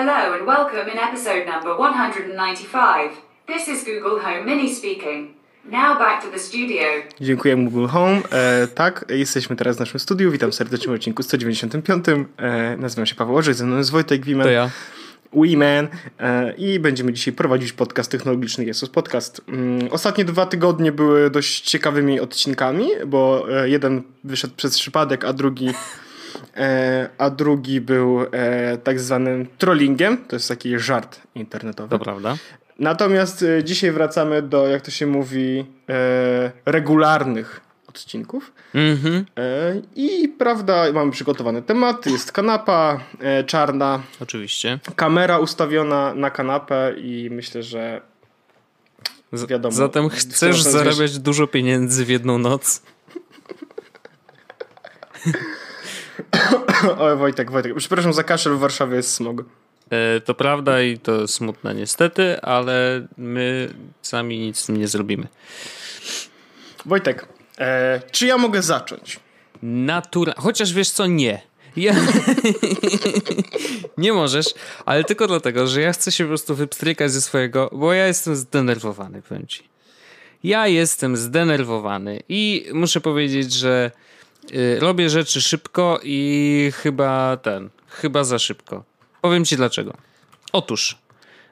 Hello and welcome in episode number 195. This is Google Home Mini speaking. Now back to the studio. Dziękuję Google Home. E, tak, jesteśmy teraz w naszym studiu. Witam serdecznie w odcinku 195. E, nazywam się Paweł Orzech, ze mną jest Wojtek Wiman. To ja. Weeman e, i będziemy dzisiaj prowadzić podcast technologiczny Jesus Podcast. Mm, ostatnie dwa tygodnie były dość ciekawymi odcinkami, bo e, jeden wyszedł przez przypadek, a drugi a drugi był tak zwanym trollingiem. To jest taki żart internetowy. To prawda. Natomiast dzisiaj wracamy do, jak to się mówi, regularnych odcinków. Mm-hmm. I prawda, mamy przygotowany temat. Jest kanapa e, czarna. Oczywiście. Kamera ustawiona na kanapę i myślę, że wiadomo. Zatem chcesz zarabiać dużo pieniędzy w jedną noc? o, Wojtek, Wojtek. Przepraszam za kaszel, w Warszawie jest smog. E, to prawda i to smutne niestety, ale my sami nic z tym nie zrobimy. Wojtek, E, czy ja mogę zacząć? Natura... Chociaż wiesz co, nie. Ja... nie możesz, ale tylko dlatego, że ja chcę się po prostu wypstrykać ze swojego, bo ja jestem zdenerwowany, powiem ci. Ja jestem zdenerwowany i muszę powiedzieć, że robię rzeczy szybko i chyba ten, chyba za szybko. Powiem ci dlaczego. Otóż,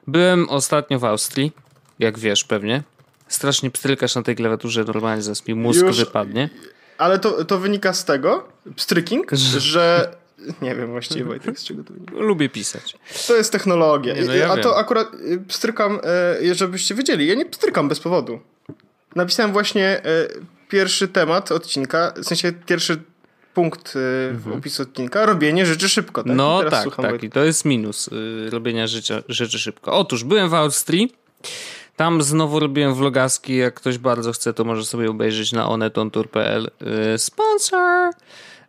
byłem ostatnio w Austrii, jak wiesz pewnie, strasznie pstrykasz na tej klawiaturze, normalnie zaraz mi mózg Już, wypadnie. Ale to, to wynika z tego, pstryking, że nie wiem właściwie Wojtek, z czego to wynika. Lubię pisać. To jest technologia. Nie, no ja A wiem. to akurat y, pstrykam, e, żebyście wiedzieli, ja nie pstrykam bez powodu. Napisałem właśnie pierwszy temat odcinka, w sensie pierwszy punkt e, mhm. opisu odcinka, robienie rzeczy szybko. Tak? No tak, tak. I to jest minus y, robienia życia, rzeczy szybko. Otóż byłem w Austrii, tam znowu robiłem vlogaski, jak ktoś bardzo chce, to może sobie obejrzeć na onetontour.pl. Y, sponsor!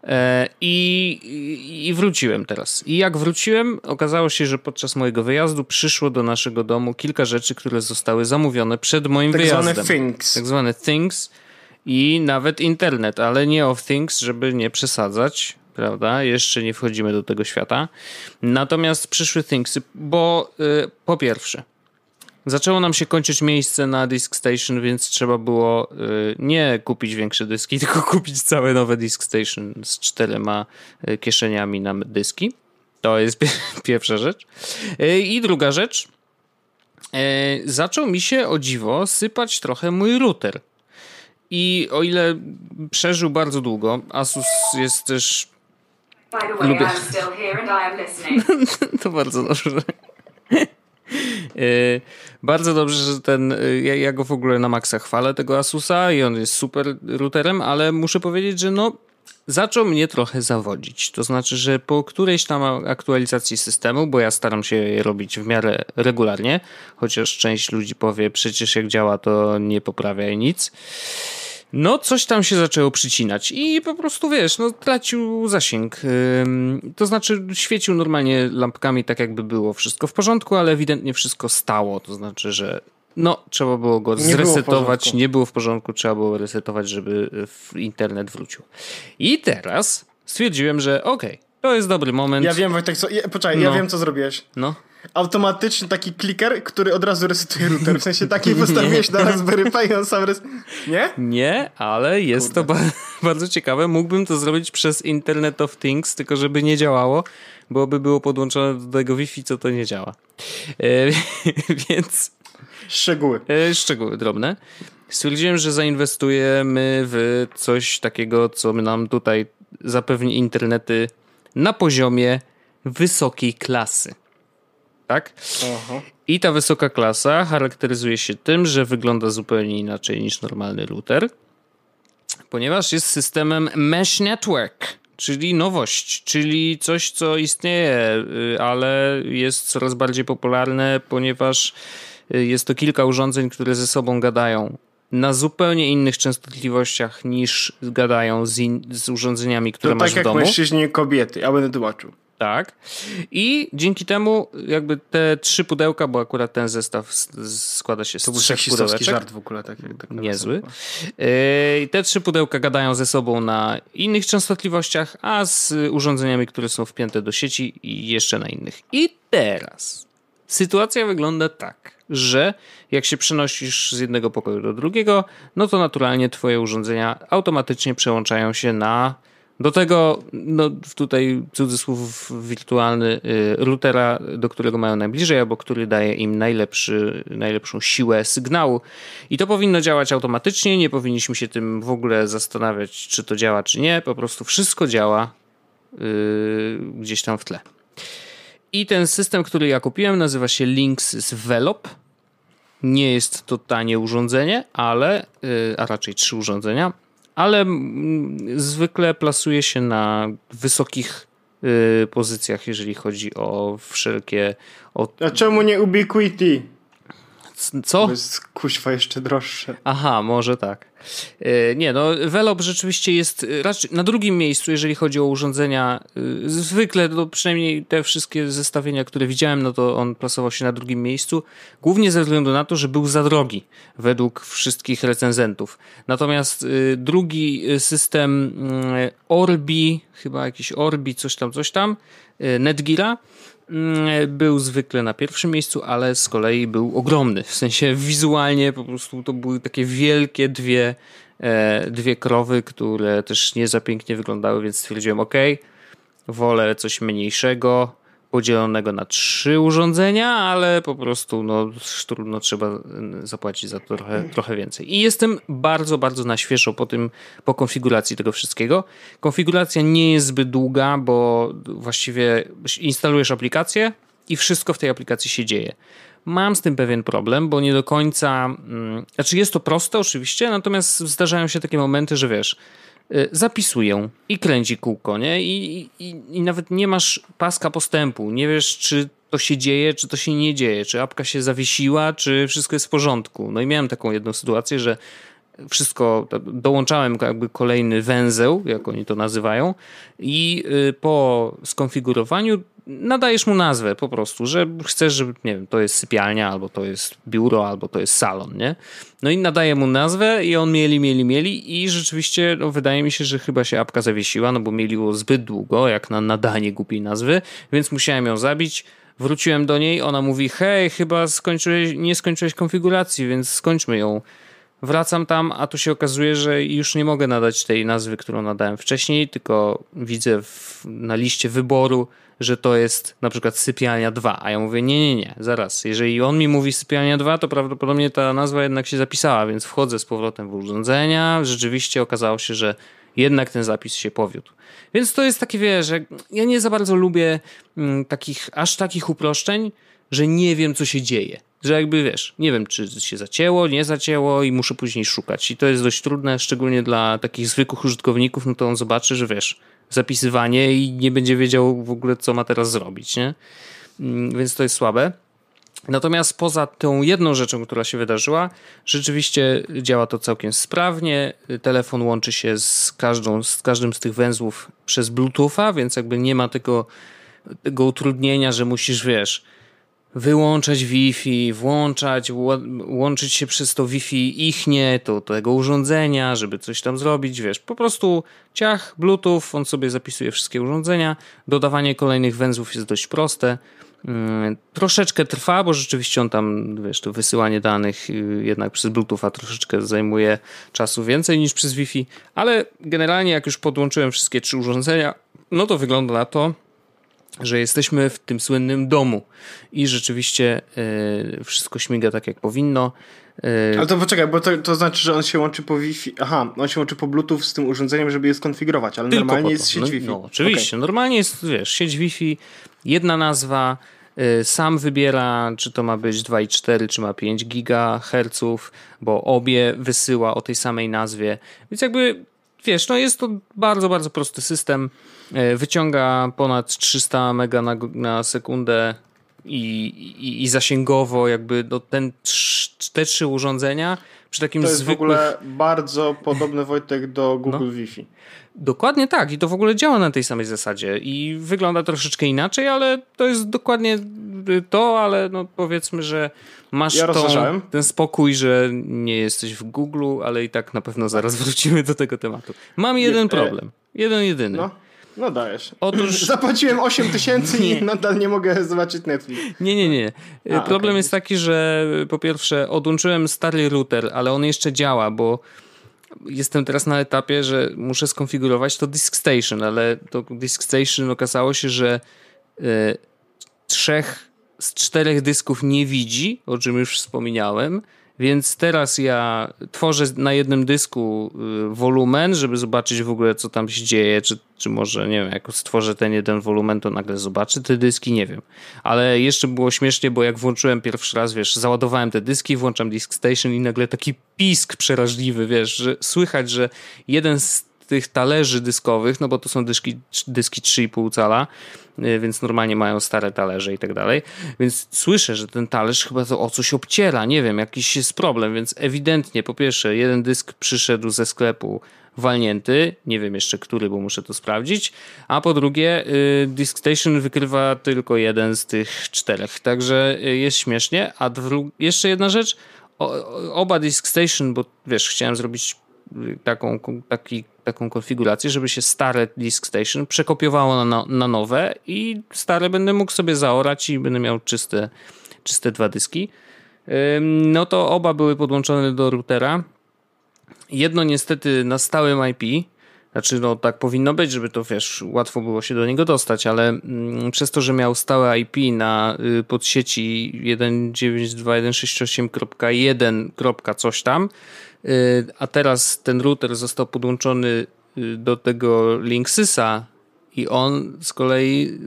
E, I, I wróciłem teraz. I jak wróciłem, okazało się, że podczas mojego wyjazdu przyszło do naszego domu kilka rzeczy, które zostały zamówione przed moim tak wyjazdem. Zwane things. Tak zwane things i nawet internet, ale nie of things, żeby nie przesadzać, prawda? Jeszcze nie wchodzimy do tego świata. Natomiast przyszły thingsy, bo y, po pierwsze, Zaczęło nam się kończyć miejsce na Disk Station, więc trzeba było y, nie kupić większe dyski, tylko kupić całe nowe Disk Station z czterema y, kieszeniami na dyski. To jest pierwsza rzecz. Y, I druga rzecz. Zaczął mi się o dziwo sypać trochę mój router. I o ile przeżył bardzo długo, Asus jest też. By the way, Lubię... To bardzo dobrze. E, bardzo dobrze, że ten, e, ja, ja go w ogóle na maksa chwalę, tego Asusa i on jest super routerem, ale muszę powiedzieć, że no zaczął mnie trochę zawodzić. To znaczy, że po którejś tam aktualizacji systemu, bo ja staram się je robić w miarę regularnie, chociaż część ludzi powie, przecież jak działa, to nie poprawiaj nic. No, coś tam się zaczęło przycinać i po prostu wiesz, no, tracił zasięg. to znaczy, świecił normalnie lampkami, tak jakby było wszystko w porządku, ale ewidentnie wszystko stało. To znaczy, że no, trzeba było go nie zresetować, było nie było w porządku, trzeba było resetować, żeby internet wrócił. I teraz stwierdziłem, że okej, okay, to jest dobry moment. Ja wiem, Wojtek, co, ja, poczekaj, no. ja wiem, co zrobiłeś. No automatyczny taki kliker, który od razu resetuje router. W sensie taki postawiłeś na Raspberry Pi i on sam res... Nie? Nie, ale jest Kurde. to ba bardzo ciekawe. Mógłbym to zrobić przez Internet of Things, tylko żeby nie działało, bo by było podłączone do tego Wi-Fi, co to nie działa. E, więc... Szczegóły. E, szczegóły drobne. Stwierdziłem, że zainwestujemy w coś takiego, co nam tutaj zapewni internety na poziomie wysokiej klasy tak? Aha. I ta wysoka klasa charakteryzuje się tym, że wygląda zupełnie inaczej niż normalny router, ponieważ jest systemem Mesh Network, czyli nowość, czyli coś, co istnieje, y, ale jest coraz bardziej popularne, ponieważ jest to kilka urządzeń, które ze sobą gadają na zupełnie innych częstotliwościach niż gadają z, in, z urządzeniami, które to masz tak w domu. Tak jak mężczyźni kobiety, ja będę tłumaczył. Tak. I dzięki temu jakby te trzy pudełka, bo akurat ten zestaw składa się z to trzech pudełeczek. żart w ogóle. Tak, tak Niezły. I te trzy pudełka gadają ze sobą na innych częstotliwościach, a z urządzeniami, które są wpięte do sieci i jeszcze na innych. I teraz sytuacja wygląda tak, że jak się przenosisz z jednego pokoju do drugiego, no to naturalnie twoje urządzenia automatycznie przełączają się na do tego, no tutaj cudzysłów wirtualny y, routera, do którego mają najbliżej, albo który daje im najlepszy, najlepszą siłę sygnału. I to powinno działać automatycznie, nie powinniśmy się tym w ogóle zastanawiać, czy to działa, czy nie. Po prostu wszystko działa yy, gdzieś tam w tle. I ten system, który ja kupiłem, nazywa się Links Velop. Nie jest to tanie urządzenie, ale, yy, a raczej trzy urządzenia, ale zwykle plasuje się na wysokich y, pozycjach, jeżeli chodzi o wszelkie. O... A czemu nie Ubiquiti? Co? To jest kuźwa jeszcze droższe. Aha, może tak. E, nie, no Velop rzeczywiście jest raczej na drugim miejscu, jeżeli chodzi o urządzenia. E, zwykle, no przynajmniej te wszystkie zestawienia, które widziałem, no to on plasował się na drugim miejscu, głównie ze względu na to, że był za drogi według wszystkich recenzentów. Natomiast e, drugi system Orbi, chyba jakiś Orbi, coś tam, coś tam, Netgira, Mm, był zwykle na pierwszym miejscu, ale z kolei był ogromny. W sensie wizualnie po prostu to były takie wielkie dwie, e, dwie krowy, które też nie za pięknie wyglądały, więc stwierdziłem, ok, wolę coś mniejszego, podzielonego na trzy urządzenia, ale po prostu no, trudno trzeba y, zapłacić za to trochę, trochę więcej. I jestem bardzo, bardzo na świeżo po tym, po konfiguracji tego wszystkiego. Konfiguracja nie jest zbyt długa, bo właściwie instalujesz aplikację i wszystko w tej aplikacji się dzieje. Mam z tym pewien problem, bo nie do końca. Hmm, znaczy, jest to proste, oczywiście, natomiast zdarzają się takie momenty, że wiesz, zapisuję i kręci kółko, nie? I, i, I nawet nie masz paska postępu. Nie wiesz, czy to się dzieje, czy to się nie dzieje, czy apka się zawiesiła, czy wszystko jest w porządku. No i miałem taką jedną sytuację, że wszystko, dołączałem jakby kolejny węzeł, jak oni to nazywają i y, po skonfigurowaniu nadajesz mu nazwę po prostu, że chcesz, żeby, nie wiem, to jest sypialnia, albo to jest biuro, albo to jest salon, nie? No i nadaję mu nazwę i on mieli, mieli, mieli i rzeczywiście no, wydaje mi się, że chyba się apka zawiesiła, no bo mieliło zbyt długo, jak na nadanie głupiej nazwy, więc musiałem ją zabić. Wróciłem do niej, ona mówi, hej, chyba skończyłeś, nie skończyłeś konfiguracji, więc skończmy ją. Wracam tam, a tu się okazuje, że już nie mogę nadać tej nazwy, którą nadałem wcześniej, tylko widzę w, na liście wyboru, że to jest na przykład sypialnia 2, a ja mówię nie, nie, nie, zaraz, jeżeli on mi mówi sypialnia 2, to prawdopodobnie ta nazwa jednak się zapisała, więc wchodzę z powrotem w urządzenia, rzeczywiście okazało się, że jednak ten zapis się powiódł. Więc to jest takie, wiesz, że ja nie za bardzo lubię mm, takich, aż takich uproszczeń, że nie wiem, co się dzieje. Że jakby wiesz, nie wiem, czy się zacięło, nie zacięło i muszę później szukać. I to jest dość trudne, szczególnie dla takich zwykłych użytkowników, no to on zobaczy, że wiesz, zapisywanie i nie będzie wiedział w ogóle, co ma teraz zrobić, nie? Mm, więc to jest słabe. Natomiast poza tą jedną rzeczą, która się wydarzyła, rzeczywiście działa to całkiem sprawnie. Telefon łączy się z, każdą, z każdym z tych węzłów przez Bluetootha, więc jakby nie ma tego, tego utrudnienia, że musisz, wiesz, wyłączać Wi-Fi, włączać, łączyć się przez to Wi-Fi ich nie, to tego urządzenia, żeby coś tam zrobić, wiesz, po prostu ciach, Bluetooth, on sobie zapisuje wszystkie urządzenia, dodawanie kolejnych węzłów jest dość proste, mm, troszeczkę trwa, bo rzeczywiście on tam, wiesz, to wysyłanie danych y, jednak przez Bluetootha troszeczkę zajmuje czasu więcej niż przez Wi-Fi, ale generalnie jak już podłączyłem wszystkie trzy urządzenia, no to wygląda na to, że jesteśmy w tym słynnym domu i rzeczywiście y, wszystko śmiga tak, jak powinno. Y, Ale to poczekaj, bo to, to znaczy, że on się łączy po Wi-Fi. Aha, on się łączy po Bluetooth z tym urządzeniem, żeby je skonfigurować, ale Tylko normalnie jest sieć no, Wi-Fi. No, oczywiście, okay. normalnie jest, wiesz, sieć Wi-Fi, jedna nazwa, y, sam wybiera, czy to ma być 2,4, czy ma 5 GHz, bo obie wysyła o tej samej nazwie. Więc jakby wiesz, no jest to bardzo, bardzo prosty system. E, wyciąga ponad 300 mega na, na sekundę i, i, i, zasięgowo jakby no ten, te trzy urządzenia Przy takim To jest zwykłych... w ogóle bardzo podobny Wojtek do Google no. Wi-Fi. Dokładnie tak i to w ogóle działa na tej samej zasadzie i wygląda troszeczkę inaczej, ale to jest dokładnie to, ale no powiedzmy, że masz ja tą, ten spokój, że nie jesteś w Google, ale i tak na pewno zaraz wrócimy do tego tematu. Mam jeden nie, problem. Jeden, jedyny. No. No dajesz. Otóż... Zapłaciłem 8 tysięcy i nadal nie mogę zobaczyć Netflix. Nie, nie, nie. A, Problem okay. jest taki, że po pierwsze odłączyłem stary router, ale on jeszcze działa, bo jestem teraz na etapie, że muszę skonfigurować to Disk Station, ale to Disk Station okazało się, że y, trzech z czterech dysków nie widzi, o czym już wspomniałem. Więc teraz ja tworzę na jednym dysku y, wolumen, żeby zobaczyć w ogóle, co tam się dzieje, czy, czy może, nie wiem, jak stworzę ten jeden wolumen, to nagle zobaczę te dyski, nie wiem. Ale jeszcze było śmiesznie, bo jak włączyłem pierwszy raz, wiesz, załadowałem te dyski, włączam Disk Station i nagle taki pisk przerażliwy, wiesz, że słychać, że jeden z tych talerzy dyskowych, no bo to są dyski, dyski 3,5 cala, y, więc normalnie mają stare talerze i tak dalej. Więc słyszę, że ten talerz chyba to o coś obciera, nie wiem, jakiś jest problem, więc ewidentnie po pierwsze jeden dysk przyszedł ze sklepu walnięty, nie wiem jeszcze który, bo muszę to sprawdzić, a po drugie y, Disk Station wykrywa tylko jeden z tych czterech, także y, jest śmiesznie, a jeszcze jedna rzecz, o, oba Disk Station, bo wiesz, chciałem zrobić taką, taki, taką konfigurację, żeby się stare Disk Station przekopiowało na, na nowe i stare będę mógł sobie zaorać i będę miał czyste, czyste dwa dyski. No to oba były podłączone do routera. Jedno niestety na stałym IP, znaczy, no tak powinno być, żeby to wiesz, łatwo było się do niego dostać, ale mm, przez to, że miał stałe IP na y, podsieci 192.168.1. coś tam, a teraz ten router został podłączony y, do tego Linksysa i on z kolei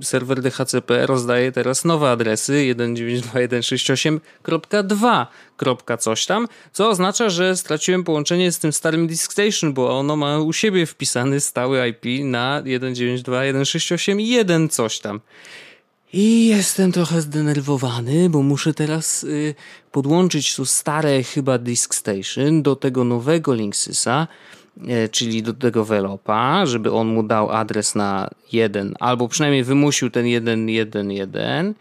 y, serwer DHCP rozdaje teraz nowe adresy 192.168.2. coś tam, co oznacza, że straciłem połączenie z tym starym Disk Station, bo ono ma u siebie wpisany stały IP na 192.168.1 coś tam. I jestem trochę zdenerwowany, bo muszę teraz y, podłączyć tu stare chyba Disk Station do tego nowego Linksysa, E, czyli do tego developera, żeby on mu dał adres na jeden, albo przynajmniej wymusił ten jeden, jeden, jeden.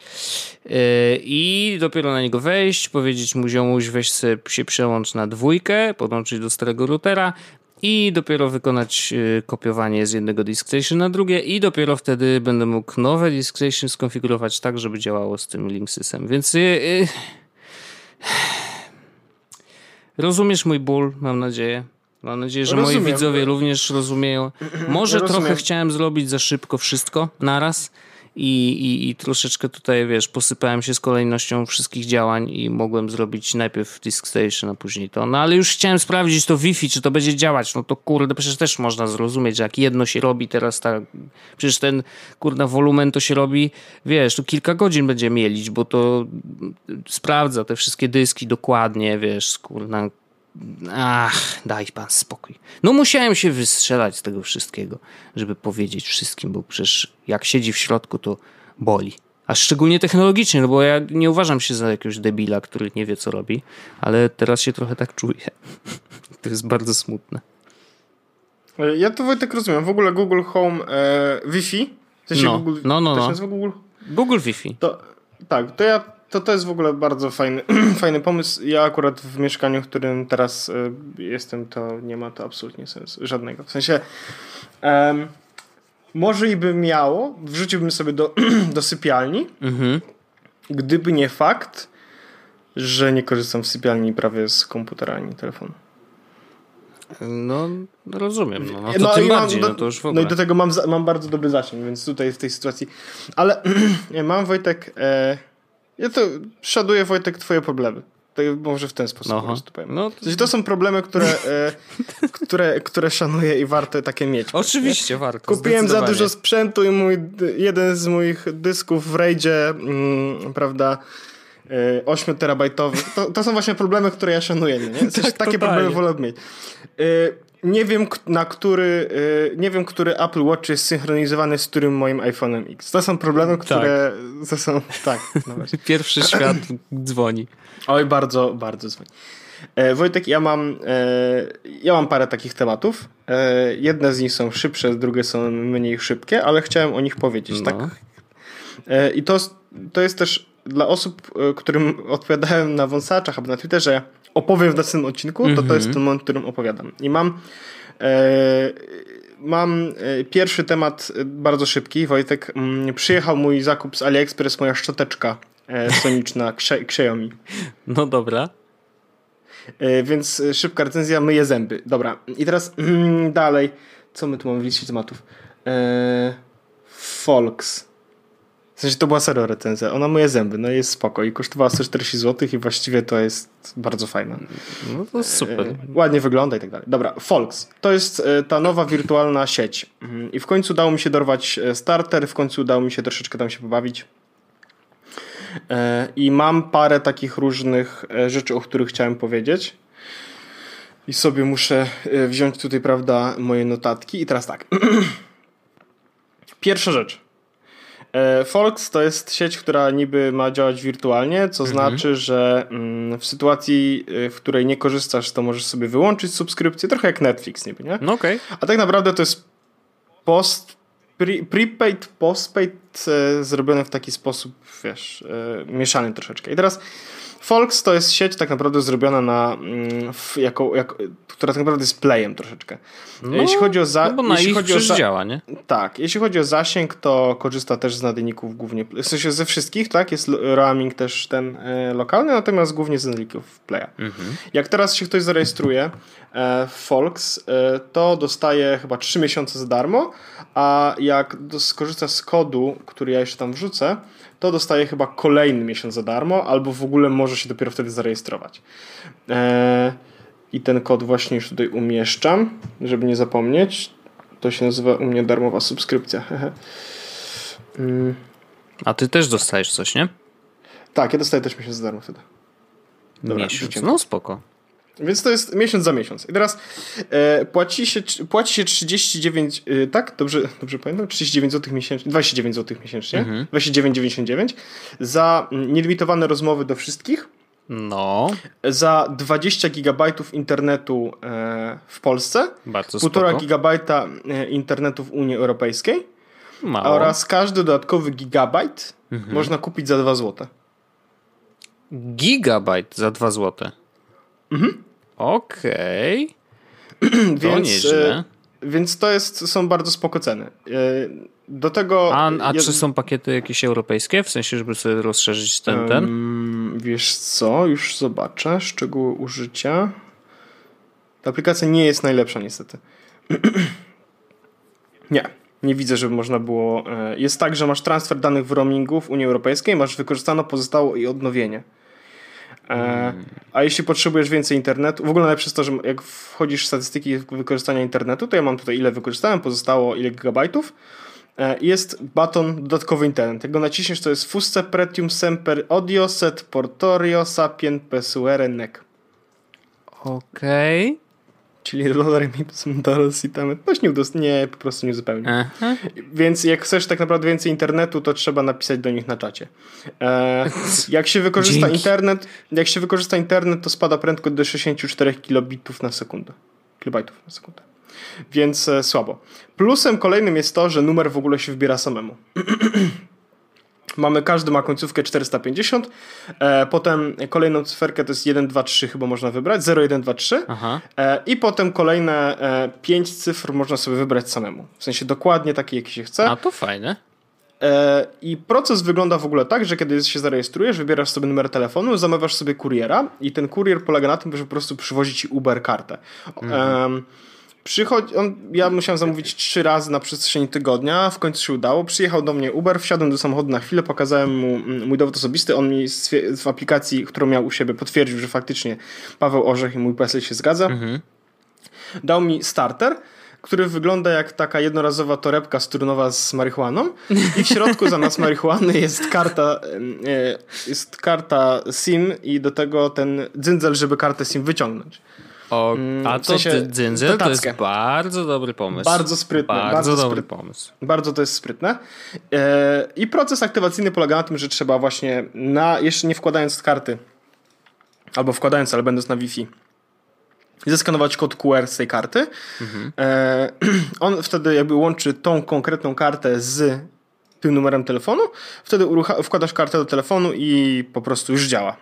E, i dopiero na niego wejść, powiedzieć mu ziomuś weź się przełącz na dwójkę, podłączyć do starego routera i dopiero wykonać e, kopiowanie z jednego disk station na drugie i dopiero wtedy będę mógł nowe disk station skonfigurować tak, żeby działało z tym Linksysem. Więc yy, rozumiesz mój ból, mam nadzieję. Mam nadzieję, że Rozumiem. moi widzowie również rozumieją. Może Rozumiem. trochę chciałem zrobić za szybko wszystko naraz i, i, i troszeczkę tutaj, wiesz, posypałem się z kolejnością wszystkich działań i mogłem zrobić najpierw Disk Station, a później to. No ale już chciałem sprawdzić to Wi-Fi, czy to będzie działać. No to kurde, przecież też można zrozumieć, jak jedno się robi teraz tak, przecież ten kurna wolumen to się robi, wiesz, tu kilka godzin będzie mielić, bo to sprawdza te wszystkie dyski dokładnie, wiesz, kurna, Ach, daj pan spokój. No musiałem się wystrzelać z tego wszystkiego, żeby powiedzieć wszystkim, bo przecież jak siedzi w środku, to boli. A szczególnie technologicznie, no bo ja nie uważam się za jakiegoś debila, który nie wie, co robi, ale teraz się trochę tak czuję. To jest bardzo smutne. Ja to Wojtek rozumiem. W ogóle Google Home e, Wi-Fi. W sensie no, Google, no, no, no. Google? Google Wi-Fi. To, tak, to ja to, to jest w ogóle bardzo fajny, fajny pomysł. Ja akurat w mieszkaniu, w którym teraz y, jestem, to nie ma to absolutnie sensu. Żadnego. W sensie um, może i by miało, wrzuciłbym sobie do, do sypialni, mhm. gdyby nie fakt, że nie korzystam w sypialni prawie z komputera ani telefonu. No, rozumiem. No, no to no tym bardziej, mam, no to już w ogóle. No i do tego mam, mam bardzo dobry zasięg, więc tutaj w tej sytuacji. Ale mam Wojtek... E, ja to szanuję Wojtek twoje problemy. To może w ten sposób Aha. po prostu powiem. No, to... to są problemy, które, e, które, które szanuję i warto takie mieć. Oczywiście, warto. Kupiłem za dużo sprzętu i mój, jeden z moich dysków w rajdzie, mm, prawda, 8 e, terabajtowy. To, to są właśnie problemy, które ja szanuję. Nie? tak, takie totalnie. problemy wolę mieć. Nie wiem, na który, y, nie wiem, który Apple Watch jest synchronizowany z którym moim iPhone'em X. To są problemy, które tak. to są, tak. No Pierwszy świat dzwoni. Oj, bardzo, bardzo dzwoni. E, Wojtek, ja mam, e, ja mam parę takich tematów. E, jedne z nich są szybsze, drugie są mniej szybkie, ale chciałem o nich powiedzieć. No. Tak? I to, to jest też dla osób, którym odpowiadałem na wąsaczach albo na Twitterze, opowiem w następnym odcinku, to to jest ten moment, w którym opowiadam. I mam e, mam e, pierwszy temat e, bardzo szybki. Wojtek, mm, przyjechał mój zakup z AliExpress, moja szczoteczka e, soniczna Xiaomi. No dobra. Więc szybka recenzja, myję zęby. Dobra, i teraz mm, dalej. Co my tu mamy w liście tematów? Folks. W sensie to była serio recenzja. Ona myje zęby, no jest spoko i kosztowała 140 zł i właściwie to jest bardzo fajna. No to super. E, Ładnie wygląda i tak dalej. Dobra, Folks. To jest e, ta nowa wirtualna sieć. Mhm. I w końcu udało mi się dorwać e, starter, w końcu udało mi się troszeczkę tam się pobawić. E, I mam parę takich różnych e, rzeczy, o których chciałem powiedzieć. I sobie muszę wziąć tutaj, prawda, moje notatki. I teraz tak. Pierwsza rzecz. E, Folks to jest sieć, która niby ma działać wirtualnie, co znaczy, że mm, w sytuacji, y, w której nie korzystasz, to możesz sobie wyłączyć subskrypcję, trochę jak Netflix niby, nie? No okej. A tak naprawdę to jest post, pre, prepaid, postpaid e, zrobione w taki sposób, wiesz, e, mieszany troszeczkę. I teraz Folks to jest sieć tak naprawdę zrobiona na, mm, w, jako, jako, która tak naprawdę jest playem troszeczkę. jeśli chodzi o za, No bo na jeśli ich chodzi o za, działa, nie? tak, jeśli chodzi o zasięg, to korzysta też z nadajników głównie, w sensie ze wszystkich, tak, jest roaming też ten e, lokalny, natomiast głównie z nadajników Playa. Jak teraz się ktoś zarejestruje e, w Folks, e, to dostaje chyba 3 miesiące za darmo, a jak do, skorzysta z kodu, który ja jeszcze tam wrzucę, to dostaje chyba kolejny miesiąc za darmo, albo w ogóle może się dopiero wtedy zarejestrować. E, I ten kod właśnie już tutaj umieszczam, żeby nie zapomnieć. To się nazywa u mnie darmowa subskrypcja. Mm, A ty też dostajesz coś, nie? tak, ja dostaję też miesiąc za darmo wtedy. Dobra, Miesiąc. No spoko. Więc to jest miesiąc za miesiąc. I teraz e, płaci, się, płaci się 39, e, tak? Dobrze, dobrze pamiętam? 39 zł miesięcznie, 29 zł miesięcznie, Mhm. 29,99 za nielimitowane rozmowy do wszystkich, No, za 20 gigabajtów internetu e, w Polsce, bardzo 1,5 spoko. gigabajta e, internetu w Unii Europejskiej Mało. oraz każdy dodatkowy gigabajt Mhm. można kupić za 2 zł. Gigabajt za 2 zł. Mhm. Okej. To Więc, nieźle. e, więc to jest, są bardzo spoko ceny. E, Do tego... A, a ja- czy są pakiety jakieś europejskie? W sensie, żeby sobie rozszerzyć ten, ten? Wiesz co, już zobaczę. Szczegóły użycia. Ta aplikacja nie jest najlepsza niestety. nie, nie widzę, żeby można było... e, Jest tak, że masz transfer danych w roamingu w Unii Europejskiej, masz wykorzystano pozostałe i odnowienie. E, a jeśli potrzebujesz więcej internetu, w ogóle najlepsze jest to, że jak wchodzisz w statystyki wykorzystania internetu, to ja mam tutaj ile wykorzystałem, pozostało ile gigabajtów. E, Jest baton dodatkowy internet. Jak go naciśniesz, to jest Fusse Pretium Semper Audio Set Portorio Sapien Pesuere Nec. Okej. Czyli Lodare Mips Montaros i tam. Ktoś nie. Nie, po prostu nie zupełnie. Aha. Więc jak chcesz tak naprawdę więcej internetu, to trzeba napisać do nich na czacie. E, jak się wykorzysta Dzięki. internet, jak się wykorzysta internet, to spada prędkość do 64 kilobitów na sekundę. Kilobajtów na sekundę. Więc e, słabo. Plusem kolejnym jest to, że numer w ogóle się wbiera samemu. Mamy, każdy ma końcówkę 450. E, potem kolejną cyferkę to jest 1, 2, 3 chyba można wybrać. 0, 1, 2, 3. Aha. E, I potem kolejne e, 5 cyfr można sobie wybrać samemu. W sensie dokładnie takie, jakie się chce. A to fajne. E, I proces wygląda w ogóle tak, że kiedy się zarejestrujesz, wybierasz sobie numer telefonu, zamawiasz sobie kuriera i ten kurier polega na tym, że po prostu przywozi ci Uber kartę. Em, Przychodzi, on, ja musiałem zamówić trzy razy na przestrzeni tygodnia, w końcu się udało. Przyjechał do mnie Uber, wsiadłem do samochodu na chwilę, pokazałem mu mm, mój dowód osobisty. On mi w aplikacji, którą miał u siebie, potwierdził, że faktycznie Paweł Orzech i mój PESEL się zgadza. Dał mi starter, który wygląda jak taka jednorazowa torebka strunowa z marihuaną i w środku zamiast marihuany jest karta, e, jest karta SIM i do tego ten dzyndzel, żeby kartę SIM wyciągnąć. O, Mm, a w to sensie ty- dzyndzel to jest bardzo dobry pomysł. Bardzo sprytny, Bardzo, bardzo dobry sprytny. pomysł. Bardzo to jest sprytne. E, I proces aktywacyjny polega na tym, że trzeba właśnie, na, jeszcze nie wkładając karty albo wkładając, ale będąc na Wi-Fi, zeskanować kod QR z tej karty. E, on wtedy jakby łączy tą konkretną kartę z tym numerem telefonu. Wtedy urucha- wkładasz kartę do telefonu i po prostu już działa.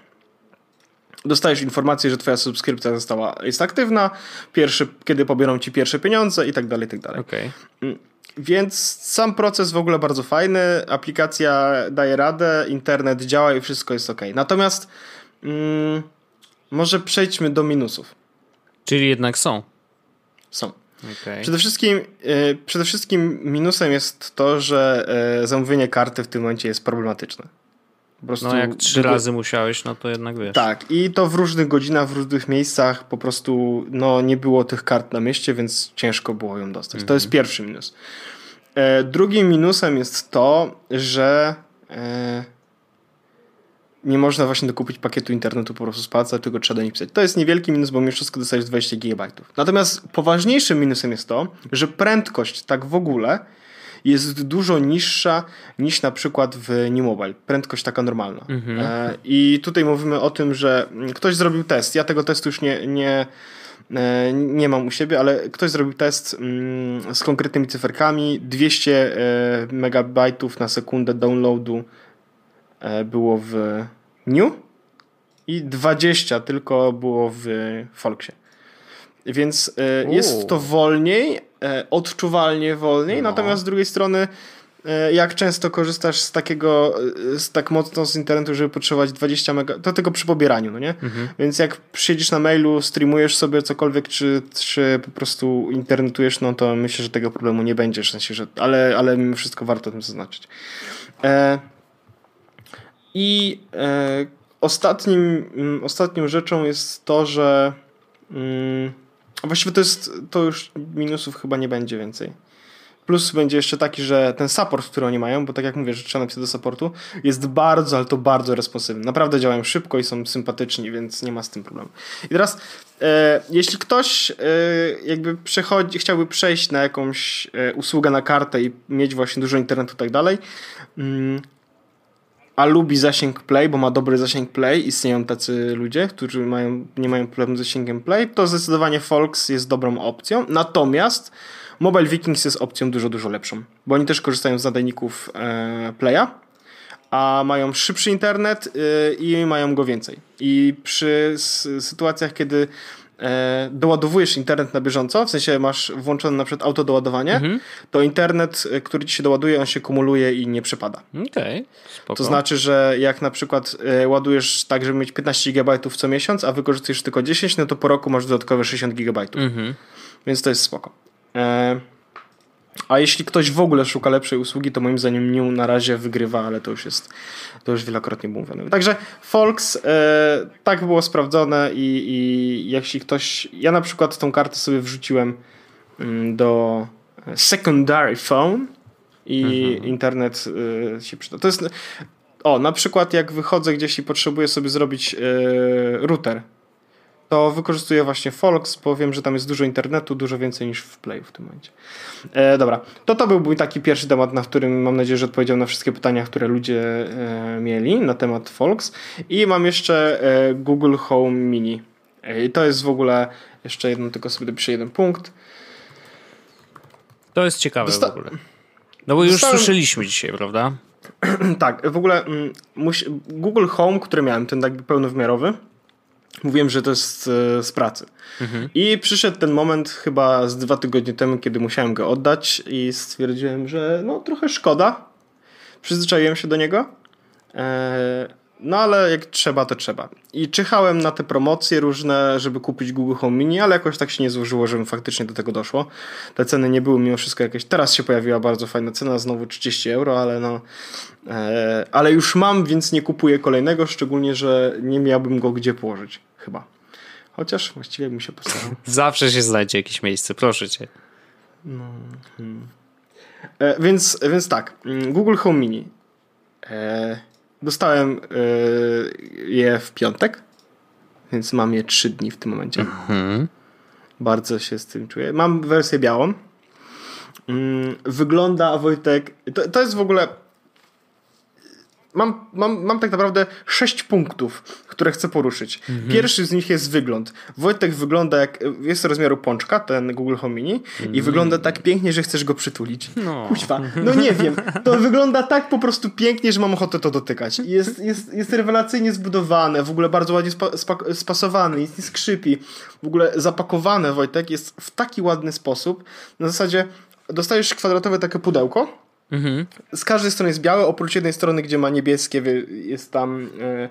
Dostajesz informację, że twoja subskrypcja została, jest aktywna, pierwszy, kiedy pobiorą ci pierwsze pieniądze i tak dalej, i tak dalej. Okej. Więc sam proces w ogóle bardzo fajny, aplikacja daje radę, internet działa i wszystko jest ok. Natomiast mm, może przejdźmy do minusów. Czyli jednak są. Są. Okej. Przede wszystkim, e, przede wszystkim minusem jest to, że e, zamówienie karty w tym momencie jest problematyczne. Po prostu No jak trzy razy musiałeś, no to jednak wiesz. Tak, i to w różnych godzinach, w różnych miejscach po prostu no, nie było tych kart na mieście, więc ciężko było ją dostać. To jest pierwszy minus. E, drugim minusem jest to, że e, nie można właśnie dokupić pakietu internetu po prostu z palca, tylko trzeba do nich pisać. To jest niewielki minus, bo mimo wszystko dostajesz 20 GB. Natomiast poważniejszym minusem jest to, że prędkość tak w ogóle jest dużo niższa niż na przykład w New Mobile. Prędkość taka normalna. E, I tutaj mówimy o tym, że ktoś zrobił test. Ja tego testu już nie, nie, e, nie mam u siebie, ale ktoś zrobił test mm, z konkretnymi cyferkami. 200 e, megabajtów na sekundę downloadu było w New i 20 tylko było w Folksie. Więc e, jest to wolniej, e, odczuwalnie wolniej, No. natomiast z drugiej strony e, jak często korzystasz z takiego, z tak mocno z internetu, żeby potrzebować 20 mega, to tylko przy pobieraniu, no nie? Więc jak siedzisz na mailu, streamujesz sobie cokolwiek, czy, czy po prostu internetujesz, no to myślę, że tego problemu nie będzie, w sensie, że, ale, ale mimo wszystko warto o tym zaznaczyć. E, I e, ostatnim, mm, ostatnią rzeczą jest to, że mm, właściwie to jest, to już minusów chyba nie będzie więcej. Plus będzie jeszcze taki, że ten support, który oni mają, bo tak jak mówię, że trzeba napisać do supportu, jest bardzo, ale to bardzo responsywny. Naprawdę działają szybko i są sympatyczni, więc nie ma z tym problemu. I teraz, e, jeśli ktoś e, jakby przechodzi, chciałby przejść na jakąś e, usługę na kartę i mieć właśnie dużo internetu i tak dalej, mm, a lubi zasięg Play, bo ma dobry zasięg Play, istnieją tacy ludzie, którzy mają, nie mają problemu z zasięgiem Play, to zdecydowanie Folks jest dobrą opcją. Natomiast Mobile Vikings jest opcją dużo, dużo lepszą, bo oni też korzystają z nadajników e, Playa, a mają szybszy internet y, i mają go więcej. I przy sytuacjach, kiedy e, doładowujesz internet na bieżąco, w sensie masz włączone na przykład autodoładowanie, to internet, y, który ci się doładuje, on się kumuluje i nie przepada. Okej, spoko. To znaczy, że jak na przykład e, ładujesz tak, żeby mieć 15 GB co miesiąc, a wykorzystujesz tylko 10, no to po roku masz dodatkowe 60 GB. Mhm. Więc to jest spoko. E, a jeśli ktoś w ogóle szuka lepszej usługi, to moim zdaniem New na razie wygrywa, ale to już jest, to już wielokrotnie mówione. Także Folks, e, tak było sprawdzone i, i jeśli ktoś, ja na przykład tą kartę sobie wrzuciłem mm, do secondary phone i internet e, się przyda. To jest, o, na przykład jak wychodzę gdzieś i potrzebuję sobie zrobić e, router, to wykorzystuję właśnie Folks, bo wiem, że tam jest dużo internetu, dużo więcej niż w Play w tym momencie. E, dobra, to to był mój taki pierwszy temat, na którym mam nadzieję, że odpowiedziałem na wszystkie pytania, które ludzie e, mieli na temat Folks. I mam jeszcze e, Google Home Mini. E, I to jest w ogóle, jeszcze jedno, tylko sobie dopiszę jeden punkt. To jest ciekawe Dosta- w ogóle. No bo już Dostałem- słyszeliśmy dzisiaj, prawda? tak, w ogóle mm, Google Home, który miałem, ten jakby pełnowymiarowy, mówiłem, że to jest e, z pracy. I przyszedł ten moment chyba z dwa tygodnie temu, kiedy musiałem go oddać i stwierdziłem, że no trochę szkoda. Przyzwyczaiłem się do niego. E, no ale jak trzeba, to trzeba. I czyhałem na te promocje różne, żeby kupić Google Home Mini, ale jakoś tak się nie złożyło, żebym faktycznie do tego doszło. Te ceny nie były mimo wszystko jakieś. Teraz się pojawiła bardzo fajna cena, znowu 30 euro, ale no. E, ale już mam, więc nie kupuję kolejnego, szczególnie, że nie miałbym go gdzie położyć. Chyba. Chociaż właściwie bym się postarał. Zawsze się znajdzie jakieś miejsce, proszę cię. E, więc, więc tak, mm, Google Home Mini. E, dostałem e, je w piątek, więc mam je 3 dni w tym momencie. Bardzo się z tym czuję. Mam wersję białą. Mm, wygląda, Wojtek, to, to jest w ogóle mam, mam, mam tak naprawdę sześć punktów, które chcę poruszyć. Mhm. Pierwszy z nich jest wygląd. Wojtek wygląda jak, jest rozmiaru pączka, ten Google Home Mini i wygląda tak pięknie, że chcesz go przytulić. Mm. No. Kuźwa, no nie wiem, to wygląda tak po prostu pięknie, że mam ochotę to dotykać. Jest, jest, jest rewelacyjnie zbudowane, w ogóle bardzo ładnie spa, spa, spasowane, nic nie skrzypi. W ogóle zapakowane, Wojtek, jest w taki ładny sposób. Na zasadzie dostajesz kwadratowe takie pudełko, Mhm. z każdej strony jest białe, oprócz jednej strony, gdzie ma niebieskie, jest tam. E,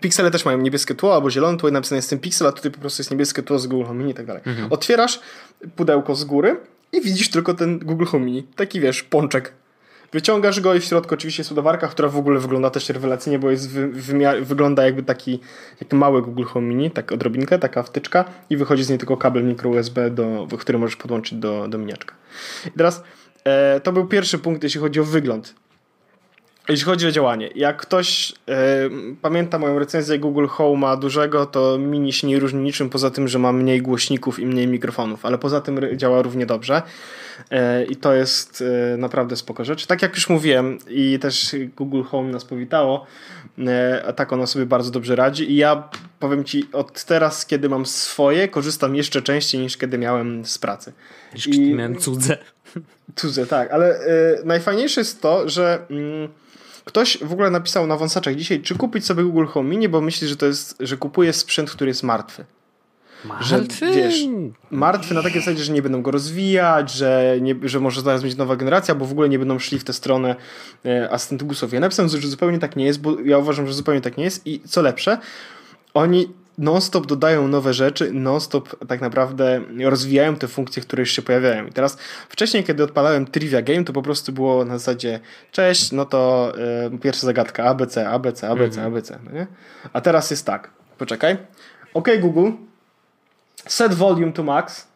piksele też mają niebieskie tło albo zielone tło i napisane jest ten piksel, a tutaj po prostu jest niebieskie tło z Google Home Mini i tak dalej. Otwierasz pudełko z góry i widzisz tylko ten Google Home Mini. Taki wiesz, pączek. Wyciągasz go i w środku oczywiście jest ładowarka, która w ogóle wygląda też rewelacyjnie, bo jest wymiar, wygląda jakby taki jak mały Google Home Mini, tak odrobinkę, taka wtyczka i wychodzi z niej tylko kabel mikro USB, do, który możesz podłączyć do, do miniaczka. I teraz e, to był pierwszy punkt, jeśli chodzi o wygląd. Jeśli chodzi o działanie, jak ktoś e, pamięta moją recenzję Google Home'a dużego, to mini się nie różni niczym poza tym, że ma mniej głośników i mniej mikrofonów, ale poza tym działa równie dobrze e, i to jest e, naprawdę spoko rzecz. Tak jak już mówiłem i też Google Home nas powitało, e, tak ono sobie bardzo dobrze radzi i ja powiem Ci od teraz, kiedy mam swoje, korzystam jeszcze częściej niż kiedy miałem z pracy. Niż I... miałem cudze. Cudze, tak, ale y, najfajniejsze jest to, że mm, ktoś w ogóle napisał na wąsaczach dzisiaj, czy kupić sobie Google Home Mini, bo myśli, że to jest, że kupuje sprzęt, który jest martwy. Że, Martwy? wiesz, martwy na takiej zasadzie, że nie będą go rozwijać, że, nie, że może zaraz być nowa generacja, bo w ogóle nie będą szli w tę stronę e, asystentów głosowych. Ja napisałem, że zupełnie tak nie jest, bo ja uważam, że zupełnie tak nie jest i co lepsze, oni non-stop dodają nowe rzeczy, non-stop tak naprawdę rozwijają te funkcje, które już się pojawiają. I teraz wcześniej, kiedy odpalałem Trivia Game, to po prostu było na zasadzie cześć, no to e, pierwsza zagadka ABC, ABC, ABC, ABC, no nie? A teraz jest tak, poczekaj. OK Google, set volume to max.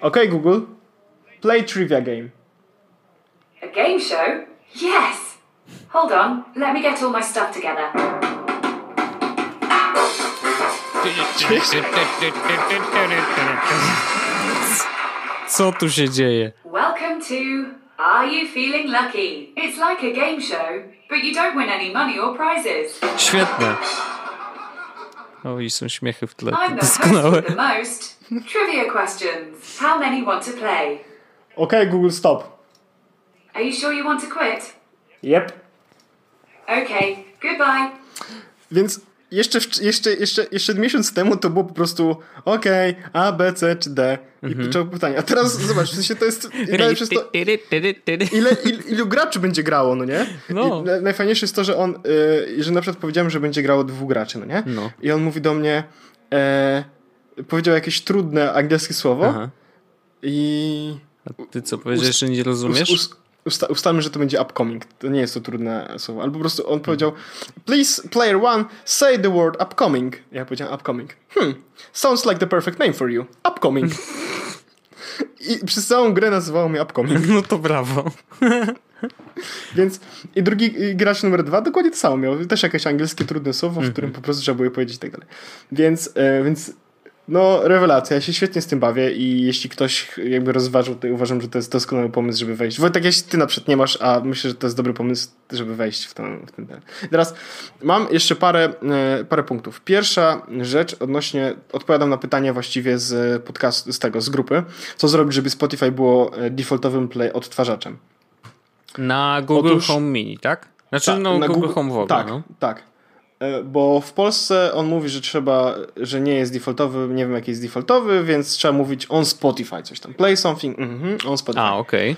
OK Google, play Trivia Game. A game show? Yes! Hold on, let me get all my stuff together. Co tu się dzieje? Welcome to Are You Feeling Lucky? It's like a game show, but you don't win any money or prizes. Świetne. O, i są śmiechy w tle. I'm doskonałe. the most. Trivia questions. How many want to play? OK Google, stop. Are you sure you want to quit? Yep. Okay, goodbye. Więc jeszcze, jeszcze, jeszcze, jeszcze miesiąc temu to było po prostu OK, A, B, C czy D. I mhm. pytanie. A teraz zobacz, w sensie to jest. Najlepsze jest to, ile, il, ilu graczy będzie grało, no nie? No. I najfajniejsze jest to, że on, y, że na przykład powiedziałem, że będzie grało dwóch graczy, no nie? No. I on mówi do mnie, e, powiedział jakieś trudne angielskie słowo Aha. i A ty co powiedziałeś, że nie rozumiesz? us, us, usta, ustalmy, że to będzie upcoming. To nie jest to trudne słowo. Albo po prostu on powiedział Please, player one, say the word upcoming. Ja powiedziałem upcoming. Hmm, sounds like the perfect name for you. Upcoming. I przez całą grę nazywało mnie upcoming. No to brawo. Więc i drugi i gracz numer dwa dokładnie to samo miał. Też jakieś angielskie trudne słowo, w którym po prostu trzeba było powiedzieć i tak dalej. Więc, e, więc no rewelacja. Ja się świetnie z tym bawię i jeśli ktoś jakby rozważył, to uważam, że to jest doskonały pomysł, żeby wejść. Wojtek, jeśli ty na przykład nie masz, a myślę, że to jest dobry pomysł, żeby wejść w ten, w ten ten. Teraz mam jeszcze parę, e, parę punktów. Pierwsza rzecz odnośnie, odpowiadam na pytanie właściwie z podcastu, z tego, z grupy. Co zrobić, żeby Spotify było e, defaultowym play odtwarzaczem? Na Google Otóż- Home Mini, tak? Znaczy, Tak, no na Google Home w ogóle, Tak, no. tak. E, Bo w Polsce on mówi, że trzeba, że nie jest defaultowy, nie wiem jaki jest defaultowy, więc trzeba mówić on Spotify, coś tam. Play something, mhm, on Spotify. A, okej.